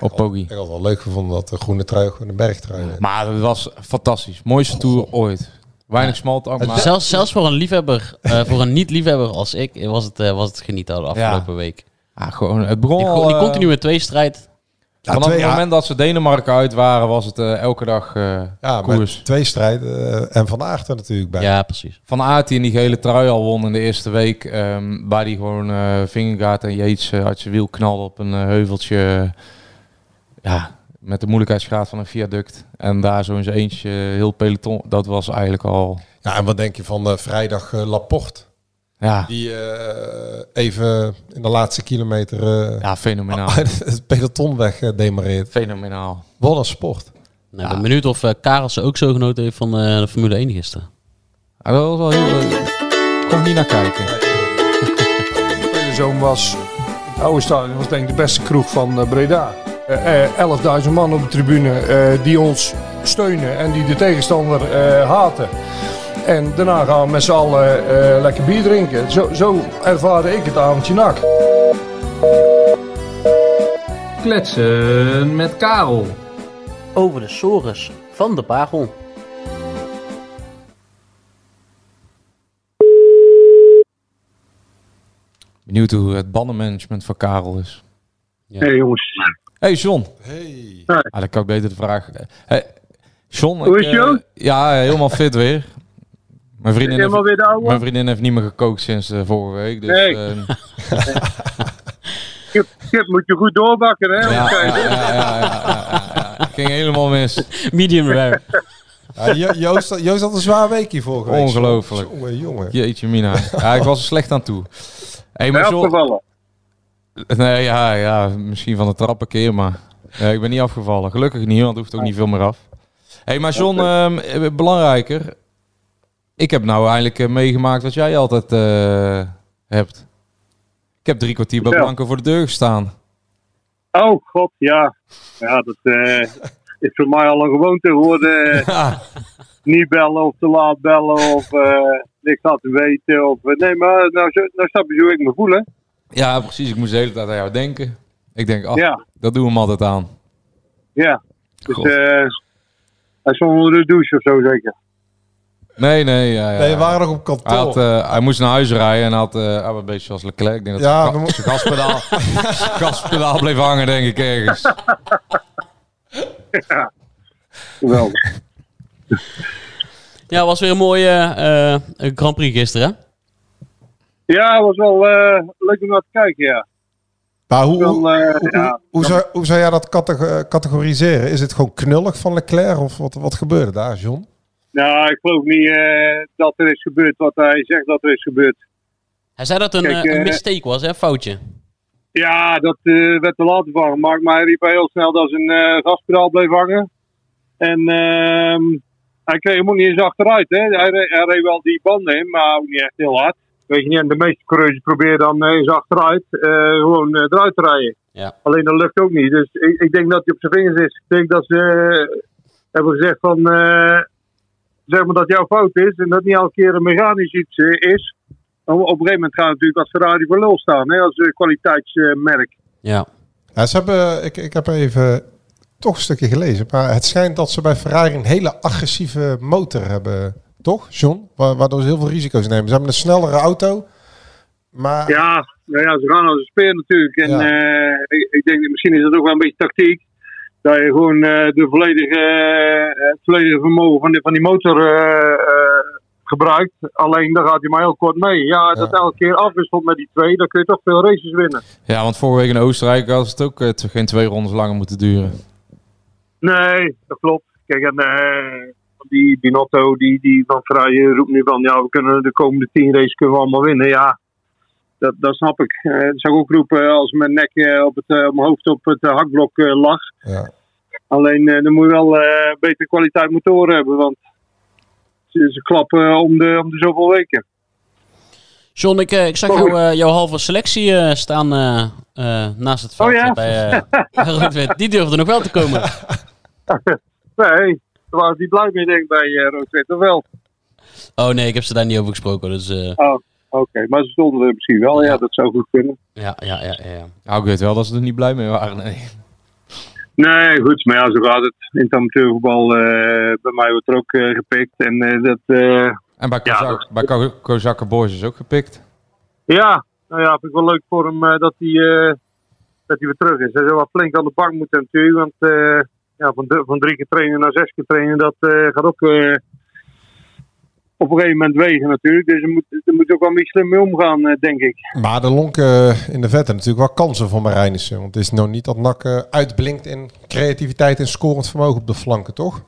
op Poggi. Ik had wel leuk gevonden dat de groene trui ook gewoon de bergtrui. Maar het was fantastisch. Mooiste tour ooit. Weinig smalltalk, maar... Zelfs, zelfs voor een liefhebber, eh, voor een niet-liefhebber als ik, was het, eh, was het genieten de afgelopen week. Ja, gewoon, het begon Die, al, die continue tweestrijd. Vanaf twee- het ja. moment dat ze Denemarken uit waren, was het eh, elke dag eh, Ja, koers. met twee strijden eh, en Van Aert er natuurlijk bij. Ja, precies. Van Aert die in die gele trui al won in de eerste week. ehm, waar die gewoon eh Vingegaard en Yates uit zijn wiel knalde op een heuveltje. ja, met de moeilijkheidsgraad van een viaduct. En daar zo in zijn eentje heel peloton. Dat was eigenlijk al... Ja, en wat denk je van vrijdag Laporte? Ja, Die eh, even in de laatste kilometer eh, ja fenomenaal. het peloton weg eh, demareert. Fenomenaal. Wat een sport. Nou, Ik ben benieuwd of uh, Karelsen ook zo genoten heeft van eh, de Formule 1 gisteren. Ja, dat was wel heel... ik niet naar kijken. De zoon was, het oude stadion was denk ik de beste kroeg van eh, Breda. Eh, 11.000 man op de tribune eh, die ons steunen en die de tegenstander eh, haten. En daarna gaan we met z'n allen eh, lekker bier drinken. Zo, zo ervaarde ik het avondje nak. Kletsen met Karel. Over de sores van de Pagel. Benieuwd hoe het bandenmanagement van Karel is. Ja. Hey jongens. Hey John. Hey. Ah, dan kan ik beter de vraag. Hey, John, Hoe ik, is eh, John? ja, helemaal fit weer. Mijn vriendin, Helemaal heeft, weer de mijn vriendin heeft niet meer gekookt sinds eh, vorige week. Dus, Nee. ehm, Kip, kip moet je goed doorbakken, hè? ja, ja, ja, ja, ja, ja, ja. Het ging helemaal mis. Medium rare. Jo- Joost, Joost had een zwaar weekje vorige week. Ongelooflijk. Jongen, jongen. Jeetje mina. Ja, ik was er slecht aan toe. Hey, maar ben je John, afgevallen. nee, ja, ja, misschien van de trap een keer, maar ja, ik ben niet afgevallen. Gelukkig niet, want het hoeft ook niet veel meer af. hey, maar John, ehm, eh, belangrijker. Ik heb nou eindelijk eh, meegemaakt wat jij altijd eh, hebt. Ik heb drie kwartier bij. Blanco voor de deur gestaan. Oh, god, ja. Ja, dat eh, is voor mij al een gewoonte geworden. Niet bellen of te laat bellen of niks laten weten. Of, nee, maar nou, nou snap je hoe ik me voel, hè? Ja, precies. Ik moest de hele tijd aan jou denken. Ik denk, ach, Ja. dat doen we hem altijd aan. Ja. Dus hij stond onder de douche of zo zeker. Nee, nee. Ja, ja. Nee, we waren nog op kantoor. Hij, had, eh, hij moest naar huis rijden en had, eh, hij was een beetje zoals Leclerc. Ik denk dat Ja, zijn, ga- gaspedaal, gaspedaal bleef hangen, denk ik, ergens. Geweldig. Ja, was weer een mooie eh, Grand Prix gisteren. hè? Ja, het was wel eh, leuk om naar te kijken, ja. Maar hoe, Wel, hoe, hoe, ja. hoe zou, hoe zou jij dat categ- categoriseren? Is het gewoon knullig van Leclerc of wat, wat gebeurde daar, John? Nou, ik geloof niet eh, dat er is gebeurd wat hij zegt dat er is gebeurd. Hij zei dat het een, Kijk, eh, een eh, mistake was, hè? Foutje. Ja, dat werd er later van gemaakt. Maar hij riep heel snel dat zijn gaspedaal bleef hangen. En ehm, hij kreeg hem ook niet eens achteruit. Hè. Hij, re- hij reed wel die banden in, maar ook niet echt heel hard. Weet je niet, en de meeste coureurs proberen dan eens achteruit gewoon eruit te rijden. Ja. Alleen dat lukt ook niet. Dus ik, ik denk dat hij op zijn vingers is. Ik denk dat ze hebben gezegd van... eh, zeg maar dat jouw fout is en dat niet elke keer een mechanisch iets eh, is. Op op een gegeven moment gaan natuurlijk als Ferrari voor lul staan, hè, als eh, kwaliteitsmerk. Ja. Ja, ze hebben, ik, ik heb even toch een stukje gelezen. Maar het schijnt dat ze bij Ferrari een hele agressieve motor hebben. Toch, John? Wa- Waardoor ze heel veel risico's nemen. Ze hebben een snellere auto. Maar Ja, nou ja, ze gaan als een speer natuurlijk. En Ja. eh, ik, ik denk dat misschien is het ook wel een beetje tactiek. Dat je gewoon eh, de volledige, eh, het volledige vermogen van, die van die motor eh, gebruikt. Alleen daar gaat hij maar heel kort mee. Ja, dat elke keer afwisselt met die twee, dan kun je toch veel races winnen. Ja, want vorige week in Oostenrijk had het ook geen twee rondes langer moeten duren. Nee, dat klopt. Kijk, en die Binotto, die, die van Ferrari roept nu van, ja, we kunnen de komende tien races kunnen we allemaal winnen. Ja, dat, dat snap ik. Eh, dat zou ik ook roepen als mijn nek eh, op, het, eh, op mijn hoofd op het eh, hakblok eh, lag. Ja. Alleen eh, dan moet je wel eh betere kwaliteit motoren hebben, want ze, ze klappen om de, om de zoveel weken. John, ik, ik zag jou, eh, jouw halve selectie staan eh, eh, naast het veld. Oh ja? bij, eh, Roodwit. Die durfde nog wel te komen. nee, daar waren die blij mee, denk ik, bij uh, Rood-Wit, of wel? Oh nee, ik heb ze daar niet over gesproken. Dus, eh, Oh, oké. Maar ze stonden er misschien wel, ja, dat zou goed kunnen. ja, ja, ja, ja. Nou, ik weet wel dat ze er niet blij mee waren. Nee. Nee, goed, maar ja, zo gaat het. In het amateurvoetbal, eh bij mij wordt er ook eh, gepikt. En eh, dat, eh, En bij, Kozak, bij Ko- Kozakker Boys is ook gepikt. ja, nou ja, vind ik wel leuk voor hem eh, dat, hij, eh, dat hij weer terug is. Hij zou wel flink aan de bank moeten natuurlijk, want eh, ja, van, de- van drie keer trainen naar zes keer trainen, dat eh, gaat ook eh, op een gegeven moment wegen natuurlijk. Dus er moet, er moet ook wel een beetje slim mee omgaan, eh, denk ik. Maar er lonken in de vette natuurlijk wel kansen voor Marijnissen. Want het is nog niet dat NAC eh, uitblinkt in creativiteit en scorend vermogen op de flanken, toch?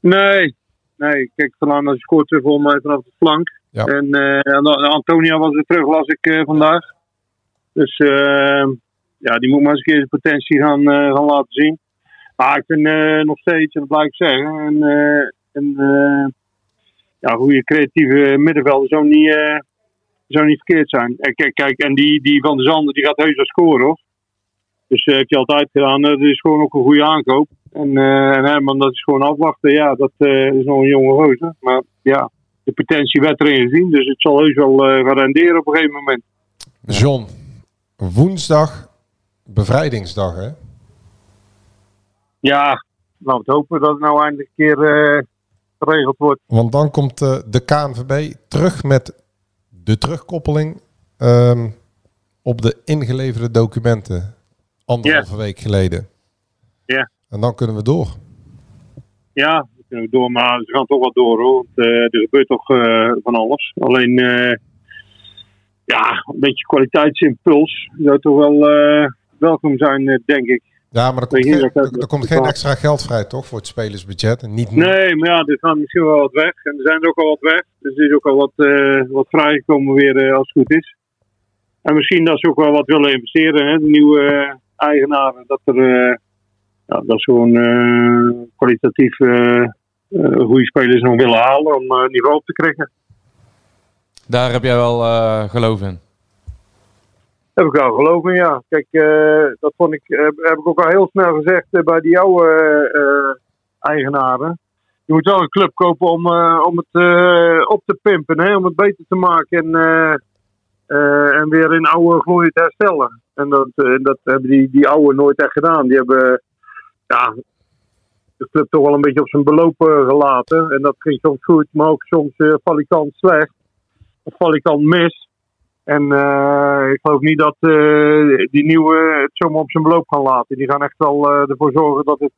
Nee, nee. Kijk, Van als scoort weer volgens mij vanaf de flank. Ja. En eh, An- Antonia was weer terug, las ik eh, vandaag. Dus eh, ja, die moet maar eens een keer zijn potentie gaan, eh, gaan laten zien. Maar ik vind eh, nog steeds, en dat blijf ik zeggen, eh, een eh, ja, goede creatieve middenvelder zou niet, eh, zou niet verkeerd zijn. En kijk, kijk, en die, die van de Zanden die gaat heus wel scoren hoor. Dus eh, heeft hij altijd gedaan. Eh, dat is gewoon ook een goede aankoop. En, eh en Herman, dat is gewoon afwachten. Ja, dat eh, is nog een jonge gozer. Maar ja, de potentie werd erin gezien. Dus het zal heus wel eh, gaan renderen op een gegeven moment. John, woensdag, bevrijdingsdag hè? Ja, laten we hopen dat het nou eindelijk een keer eh, geregeld wordt. Want dan komt eh, de KNVB terug met de terugkoppeling ehm, op de ingeleverde documenten. Anderhalve week geleden. Ja. En dan kunnen we door. Ja, kunnen we door, maar ze gaan toch wat door hoor. Want, eh, er gebeurt toch eh, van alles. Alleen, ja, een beetje kwaliteitsimpuls zou toch wel welkom zijn, denk ik. Ja, maar er komt, je, geen, dat- er, er komt geen extra geld vrij, toch? Voor het spelersbudget. En niet Nee, maar ja, er gaan misschien wel wat weg. En er zijn er ook al wat weg. Dus er is ook al wat, eh, wat vrijgekomen weer eh, als het goed is. En misschien dat ze ook wel wat willen investeren. Hè? De nieuwe eh, eigenaren. Dat, er, eh, ja, dat ze gewoon eh, kwalitatief goede spelers nog willen halen om eh, niveau op te krijgen. Daar heb jij wel eh, geloof in. Heb ik wel geloof in, ja. Kijk, eh, dat vond ik, heb, heb ik ook al heel snel gezegd eh, bij die oude eh, eh, eigenaren. Je moet wel een club kopen om, eh, om het eh, op te pimpen, hè, om het beter te maken en, eh, eh, en weer in oude glorie te herstellen. En dat, eh, dat hebben die, die oude nooit echt gedaan. Die hebben ja, de club toch wel een beetje op zijn beloop eh, gelaten. En dat ging soms goed, maar ook soms uh, valikant slecht. Of valikant mis. En eh, ik geloof niet dat eh, die nieuwe het zomaar op zijn beloop gaan laten. Die gaan echt wel eh, ervoor zorgen dat het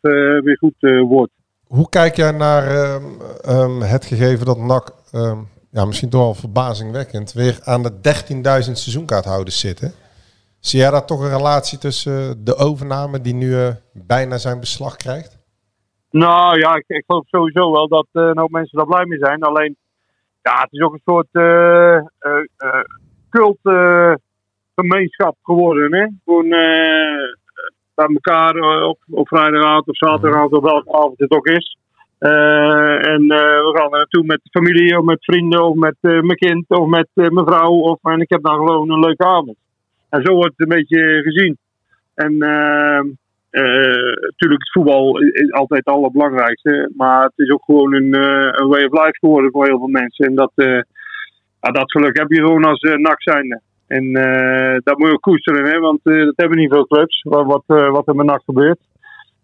weer goed wordt. Hoe kijk jij naar ehm, ehm, het gegeven dat NAC, ehm, ja, misschien toch wel verbazingwekkend, weer aan de 13.000 seizoenkaarthouders zitten? Zie jij daar toch een relatie tussen de overname die nu bijna zijn beslag krijgt? Nou ja, ik, ik geloof sowieso wel dat eh, een hoop mensen daar blij mee zijn. Alleen, ja, het is ook een soort cultgemeenschap geworden. Hè? Gewoon eh, bij elkaar eh, op, op vrijdagavond of zaterdagavond of welke avond het ook is. Eh, en we gaan er naartoe met familie of met vrienden of met mijn kind of met mijn vrouw. Of, en ik heb dan gewoon een leuke avond. En zo wordt het een beetje gezien. En ehm, natuurlijk, voetbal is altijd het allerbelangrijkste. Maar het is ook gewoon een, een way of life geworden voor heel veel mensen. En dat, ja, dat geluk heb je gewoon als uh, NAC zijnde. En eh, dat moet je ook koesteren, hè, want eh, dat hebben niet veel clubs, wat, wat, eh, wat er met NAC gebeurt.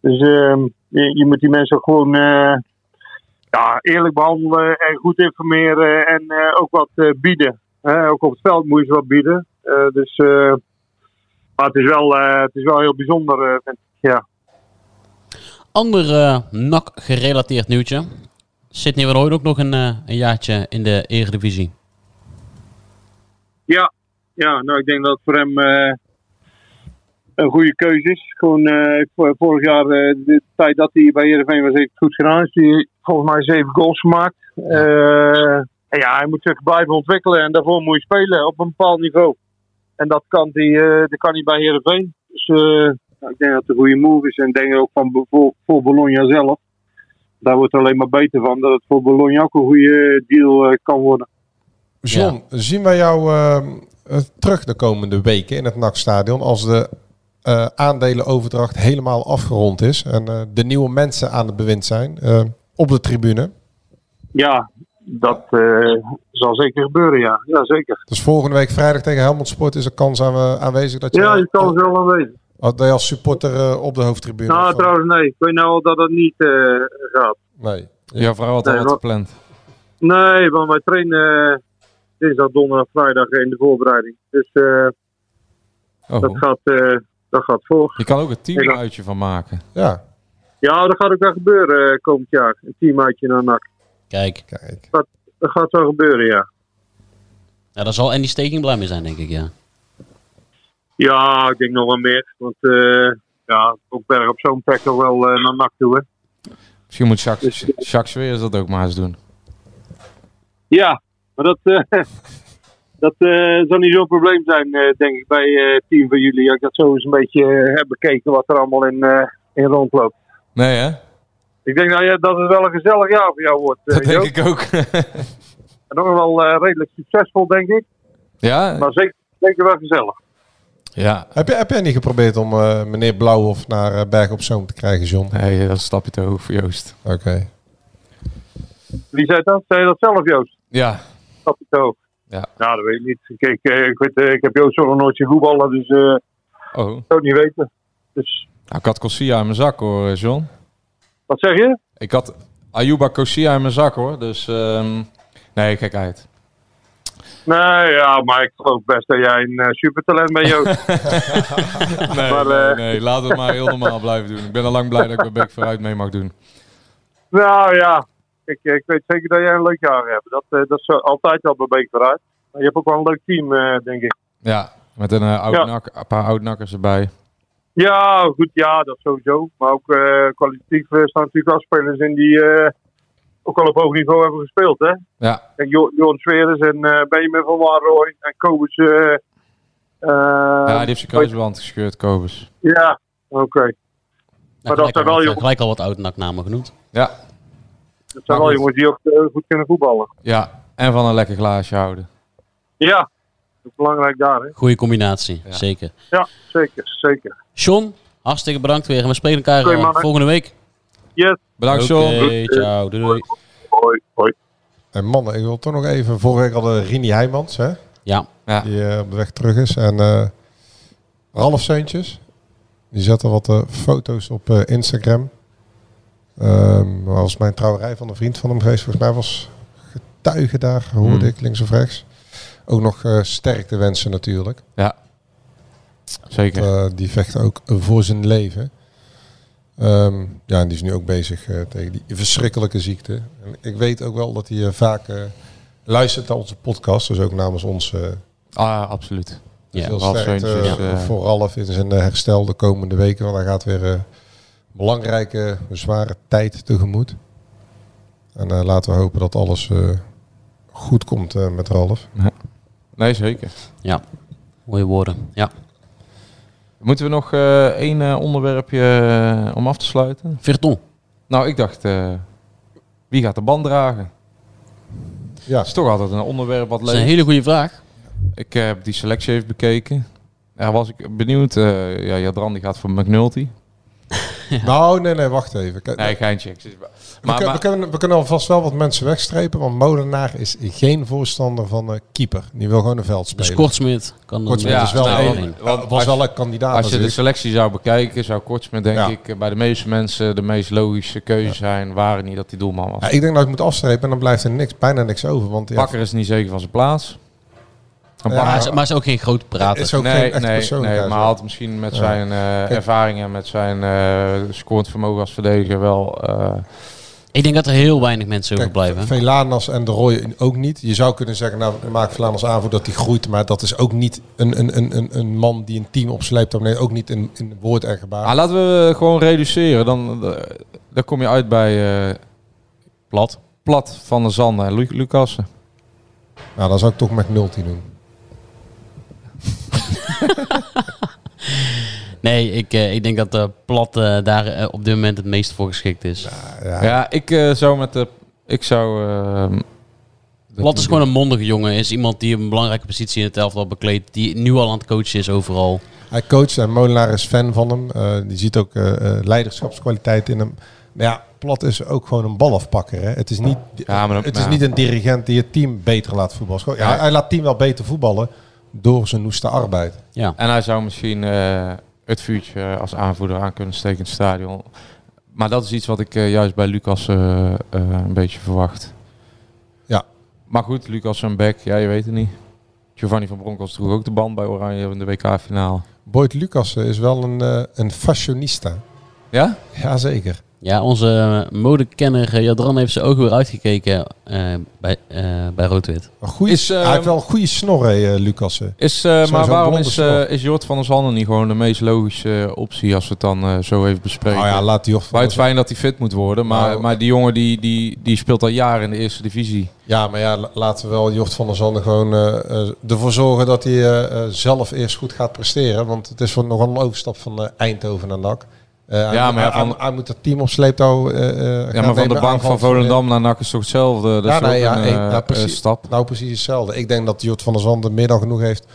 Dus ehm, je, je moet die mensen gewoon eh, ja, eerlijk behandelen en goed informeren en eh, ook wat eh, bieden. Ook op het veld moet je ze wat bieden. Eh, dus, eh, maar het is wel, eh, het is wel heel bijzonder, eh, vind ik. Ja. Ander eh, NAC-gerelateerd nieuwtje. Sidney van Hooyd ook nog een, eh, een jaartje in de Eredivisie. Ja, ja, nou ik denk dat het voor hem eh, een goede keuze is. Gewoon voor- vorig jaar, de tijd dat hij bij Heerenveen was, heeft het goed gedaan. Is hij volgens mij zeven goals gemaakt. Ja, hij moet zich blijven ontwikkelen en daarvoor moet je spelen op een bepaald niveau. En dat kan hij, dat kan hij bij Heerenveen. Dus nou, ik denk dat het een goede move is. En denk ook van voor, voor Bologna zelf. Daar wordt alleen maar beter van dat het voor Bologna ook een goede deal kan worden. John, zien wij jou ehm, eh, terug de komende weken in het NAC-stadion als de eh, aandelenoverdracht helemaal afgerond is en eh, de nieuwe mensen aan het bewind zijn eh, op de tribune? Ja, dat eh, zal zeker gebeuren, ja. Ja, zeker. Dus volgende week vrijdag tegen Helmond Sport is er kans aan, aanwezig dat je, Ja, je kan ze wel aanwezig. dat je als supporter eh, op de hoofdtribune... Nou, trouwens, nee. Ik weet nou al dat dat niet eh, gaat. Nee. Jouw vrouw had al Nee, wat wat- gepland. Nee, want wij trainen eh, dinsdag, donderdag, vrijdag in de voorbereiding. Dus eh, Oh. dat, gaat, eh, dat gaat voor. Je kan ook een teamuitje van maken. Ja. Ja, dat gaat ook wel gebeuren eh, komend jaar. Een teamuitje naar NAC. Kijk. Kijk. Dat, dat gaat wel gebeuren, ja. Ja, daar zal Andy Steking blij mee zijn, denk ik, ja. Ja, ik denk nog wel meer. Want eh, ja, ook Berg op zo'n plek nog wel naar NAC toe, hè. Misschien moet Jacques, Jacques Weers dat ook maar eens doen. Ja, maar dat, eh, dat eh, zal niet zo'n probleem zijn, eh, denk ik, bij eh, het team van jullie. Als ik dat zo eens een beetje heb bekeken wat er allemaal in, eh, in rondloopt. Nee, hè? Ik denk nou, ja, dat het wel een gezellig jaar voor jou wordt. Dat denk ik ook. En nog wel eh, redelijk succesvol, denk ik. ja? Maar zeker, zeker wel gezellig. Ja. Heb, je, heb jij niet geprobeerd om eh, meneer Blauwhof naar Berg op Zoom te krijgen, John? Nee, dat is een stapje te hoog voor Joost. Oké. Wie zei dat? Zei je dat zelf, Joost? Ja. Ja. Nou, dat weet ik niet. Kijk, eh, ik, weet, eh, ik heb Joost nog nooit zien voetballen, dus eh Oh. ik zou het niet weten. Dus, Nou, ik had Corsia in mijn zak hoor, John. wat zeg je? Ik had Ayuba Corsia in mijn zak hoor. Dus ehm, nee, kijk uit. Nee, ja, maar ik geloof best dat jij een supertalent bent, Joost. nee, Maar, nee, nee, laten we het maar heel normaal blijven doen. Ik ben al lang blij dat ik bij Beck vooruit mee mag doen. Nou ja, ik, ik weet zeker dat jij een leuk jaar hebt. Dat, eh, dat is altijd al bij Beek vooruit. Maar je hebt ook wel een leuk team, eh, denk ik. Ja, met een, eh, oud Ja. nak- een paar oud-nakkers erbij. Ja, goed, ja, dat sowieso. Maar ook eh, kwalitatief eh, staan natuurlijk wel spelers in die eh, ook al op hoog niveau hebben gespeeld. Hè? Ja. Kijk, Jo- Johan en eh Benjamin van Wanrooy en Kobus. eh eh, ja, die heeft zijn kruisband gescheurd, Kobus. Ja, oké. Nou, Maar dat gelijk, zijn al, wel gelijk al wat oud-namen genoemd. Ja. Dat zijn wel jongens die ook eh, goed kunnen voetballen. Ja, en van een lekker glaasje houden. Ja, dat is belangrijk daar. Hè? Goeie combinatie, zeker. Ja, zeker, zeker. John, hartstikke bedankt weer. En we spreken elkaar eh, volgende week. Yes. Bedankt, John. ciao. Doei, doei. Hoi, hoi. En mannen, ik wil toch nog even... Vorige week hadden we Rini Heijmans, hè? Ja. Ja. Die eh, op de weg terug is. En eh Ralf Seuntjes. Die zette wat eh, foto's op eh, Instagram. Ehm dat was mijn trouwerij van een vriend van hem geweest. Volgens mij was getuige daar, hoorde Hmm. ik links of rechts. Ook nog eh sterkte wensen natuurlijk. Ja. Zeker. Want, eh, die vecht ook voor zijn leven. Ehm, ja, en die is nu ook bezig eh, tegen die verschrikkelijke ziekte. En ik weet ook wel dat hij vaak luistert naar onze podcast. Dus ook namens ons Ah, absoluut. dus Ja, heel sterk voor Ralf in zijn herstel de komende weken. Want hij gaat weer belangrijke, zware tijd tegemoet. En eh, laten we hopen dat alles eh, goed komt eh, met Ralf. Nee, zeker. Ja, mooie woorden. Ja. Moeten we nog eh, één eh, onderwerpje om af te sluiten? Verton. Nou, ik dacht, eh, wie gaat de band dragen? Ja. Dat is toch altijd een onderwerp wat Dat is een hele goede vraag. Ik heb die selectie even bekeken. Ja, was ik benieuwd. eh ja, Jadran die gaat voor McNulty. Nou, nee, nee, wacht even. Kijk, Nee, geintje. Zit- we, Maar, maar- we, kunnen, we kunnen alvast wel wat mensen wegstrepen. Want Molenaar is geen voorstander van eh keeper. Die wil gewoon een veld Dus spelen. Kortsmit kan Kortsmit dan is wel nou, een, want- want was als- wel een kandidaat. Als je de selectie zou bekijken, zou Kortsmit denk Ja. ik eh, bij de meeste mensen de meest logische keuze zijn. Waren niet dat hij doelman was. Ja, ik denk dat ik moet afstrepen en dan blijft er niks, bijna niks over. Want ja, Bakker is niet zeker van zijn plaats. Ja, Maar hij is, maar is ook geen groot prater. is ook nee, geen echt nee, nee, maar had misschien met Ja. zijn eh, ervaring en met zijn eh scorend vermogen als verdediger wel... eh, Ik denk dat er heel weinig mensen Kijk, overblijven. Velanas en de Roy ook niet. Je zou kunnen zeggen, nou, maak Velanas aanvoer dat hij groeit. Maar dat is ook niet een, een, een, een, een man die een team opsleept. Nee, ook niet in, in woord en gebaar. maar laten we gewoon reduceren. Dan, dan kom je uit bij eh, Plat. Plat van der Zanden en Lu Lucassen. Nou, dan zou ik toch McNulty doen. Nee, ik, eh, ik denk dat eh, Plat eh, daar eh, op dit moment het meest voor geschikt is. Ja, Ja, ik eh, zou met de... Ik zou... ehm, Plat is gewoon een mondige jongen. Is iemand die een belangrijke positie in het elftal bekleedt. Die nu al aan het coachen is overal. Hij coacht en Molenaar is fan van hem. Eh, die ziet ook eh, eh, leiderschapskwaliteit in hem. Maar ja, Plat is ook gewoon een balafpakker. Hè? Het, is niet, Ja, maar het is niet een dirigent die het team beter laat voetballen. Ja. hij laat het team wel beter voetballen door zijn noeste arbeid. Ja. En hij zou misschien eh, het vuurtje als aanvoerder aan kunnen steken in het stadion. Maar dat is iets wat ik eh, juist bij Lucas eh, eh, een beetje verwacht. Ja. Maar goed, Lucas en Beck, ja, je weet het niet. Giovanni van Bronckhorst droeg ook de band bij Oranje in de WK-finale. Boyd Lucas is wel een, eh, een fashionista. Ja? Jazeker. Ja, onze modekenner eh, Jadran heeft zijn ogen weer uitgekeken eh, bij, eh bij Rood-Wit. Een goeie, Is, hij heeft wel een goede snor, hè, Lucas. Is, eh, maar waarom is, eh, is Jort van der Zanden niet gewoon de meest logische optie als we het dan eh, zo even bespreken? Nou ja, laat die Jort van Maar het fijn dat hij fit moet worden, maar, Nou, maar die jongen die, die, die speelt al jaren in de eerste divisie. Ja, maar ja, la- laten we wel Jort van der Zanden gewoon ervoor zorgen dat hij zelf eerst goed gaat presteren. Want het is voor nogal een overstap van Eindhoven naar NAC. Eh, Ja, maar ja, van- hij moet het team op sleeptouw eh, Ja, maar van de bank van Volendam naar NAC is toch hetzelfde? Dat Ja, is nee, ook ja, een eh, precies. stap. Nou, precies hetzelfde. Ik denk dat Jort van der Zanden meer dan genoeg heeft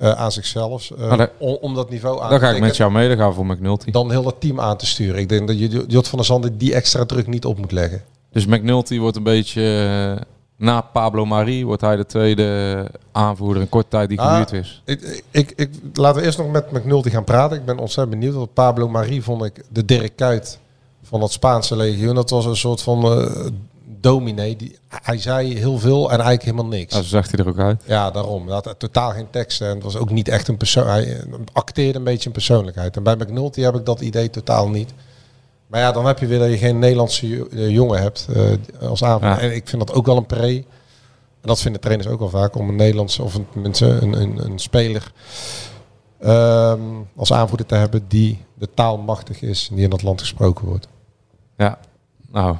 aan zichzelf. daar- om, om dat niveau aan Dan te ga ik met jou mee, dan gaan voor McNulty. Dan heel het team aan te sturen. Ik denk dat je Jort van der Zanden die extra druk niet op moet leggen. Dus McNulty wordt een beetje, na Pablo Marie, wordt hij de tweede aanvoerder in korte tijd die Ah, gehuurd is. Ik, ik, ik, laten we eerst nog met McNulty gaan praten. Ik ben ontzettend benieuwd. Want Pablo Marie vond ik de Dirk Kuyt van het Spaanse legioen. Dat was een soort van eh dominee. Die, hij zei heel veel en eigenlijk helemaal niks. Nou, zo zag hij er ook uit. Ja, daarom. Hij had totaal geen teksten. En het was ook niet echt een persoon. Hij eh, acteerde een beetje een persoonlijkheid. En bij McNulty heb ik dat idee totaal niet. Maar ja, dan heb je weer dat je geen Nederlandse eh, jongen hebt eh, als aanvaller. Ja. En ik vind dat ook wel een pre. En dat vinden trainers ook wel vaak om een Nederlandse of een, tenminste een, een, een speler ehm, als aanvoerder te hebben die de taal machtig is en die in dat land gesproken wordt. Ja, nou.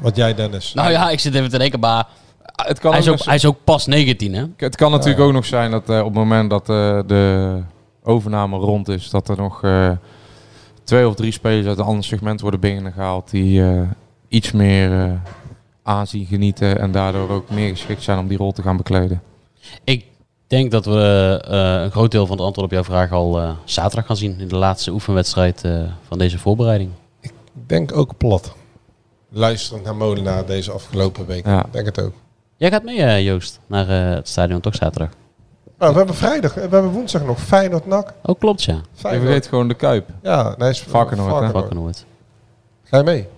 Wat jij, Dennis? Nou ja, ik zit even te denken, maar Het kan, hij is, ook ook, nog, hij is ook pas 19, hè? het kan natuurlijk ook nog zijn dat eh, op het moment dat eh, de overname rond is, dat er nog eh, twee of drie spelers uit een ander segment worden binnengehaald die eh, iets meer eh, aanzien genieten en daardoor ook meer geschikt zijn om die rol te gaan bekleden. Ik denk dat we eh, een groot deel van het antwoord op jouw vraag al eh, zaterdag gaan zien in de laatste oefenwedstrijd eh, van deze voorbereiding. Ik denk ook plat. Luisterend naar Molenaar deze afgelopen week. Ja. Ik denk het ook. Jij gaat mee, eh, Joost, naar eh, het stadion toch zaterdag? Nou, we hebben vrijdag, we hebben woensdag nog Feyenoord NAC. Oh, klopt ja. Je Feyenoord. vergeet gewoon de Kuip. Ja, nee, is Varkenoord, hè? Varkenoord. Varkenoord. Ga je mee?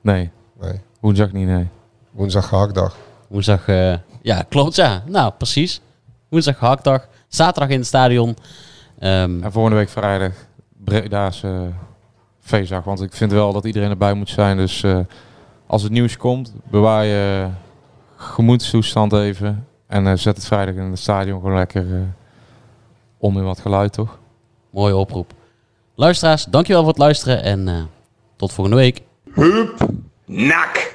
Nee, Nee. woensdag niet, nee. Woensdag gehaktdag. Woensdag, eh, ja, klopt ja. Nou, precies. Woensdag gehaktdag. Zaterdag in het stadion. Ehm, En volgende week vrijdag Breda's eh feestdag. Want ik vind wel dat iedereen erbij moet zijn. Dus eh, als het nieuws komt, bewaar je gemoedstoestand even. En eh, zet het vrijdag in het stadion gewoon lekker eh om in wat geluid, toch? mooie oproep. Luisteraars, dankjewel voor het luisteren en eh, tot volgende week. Nak.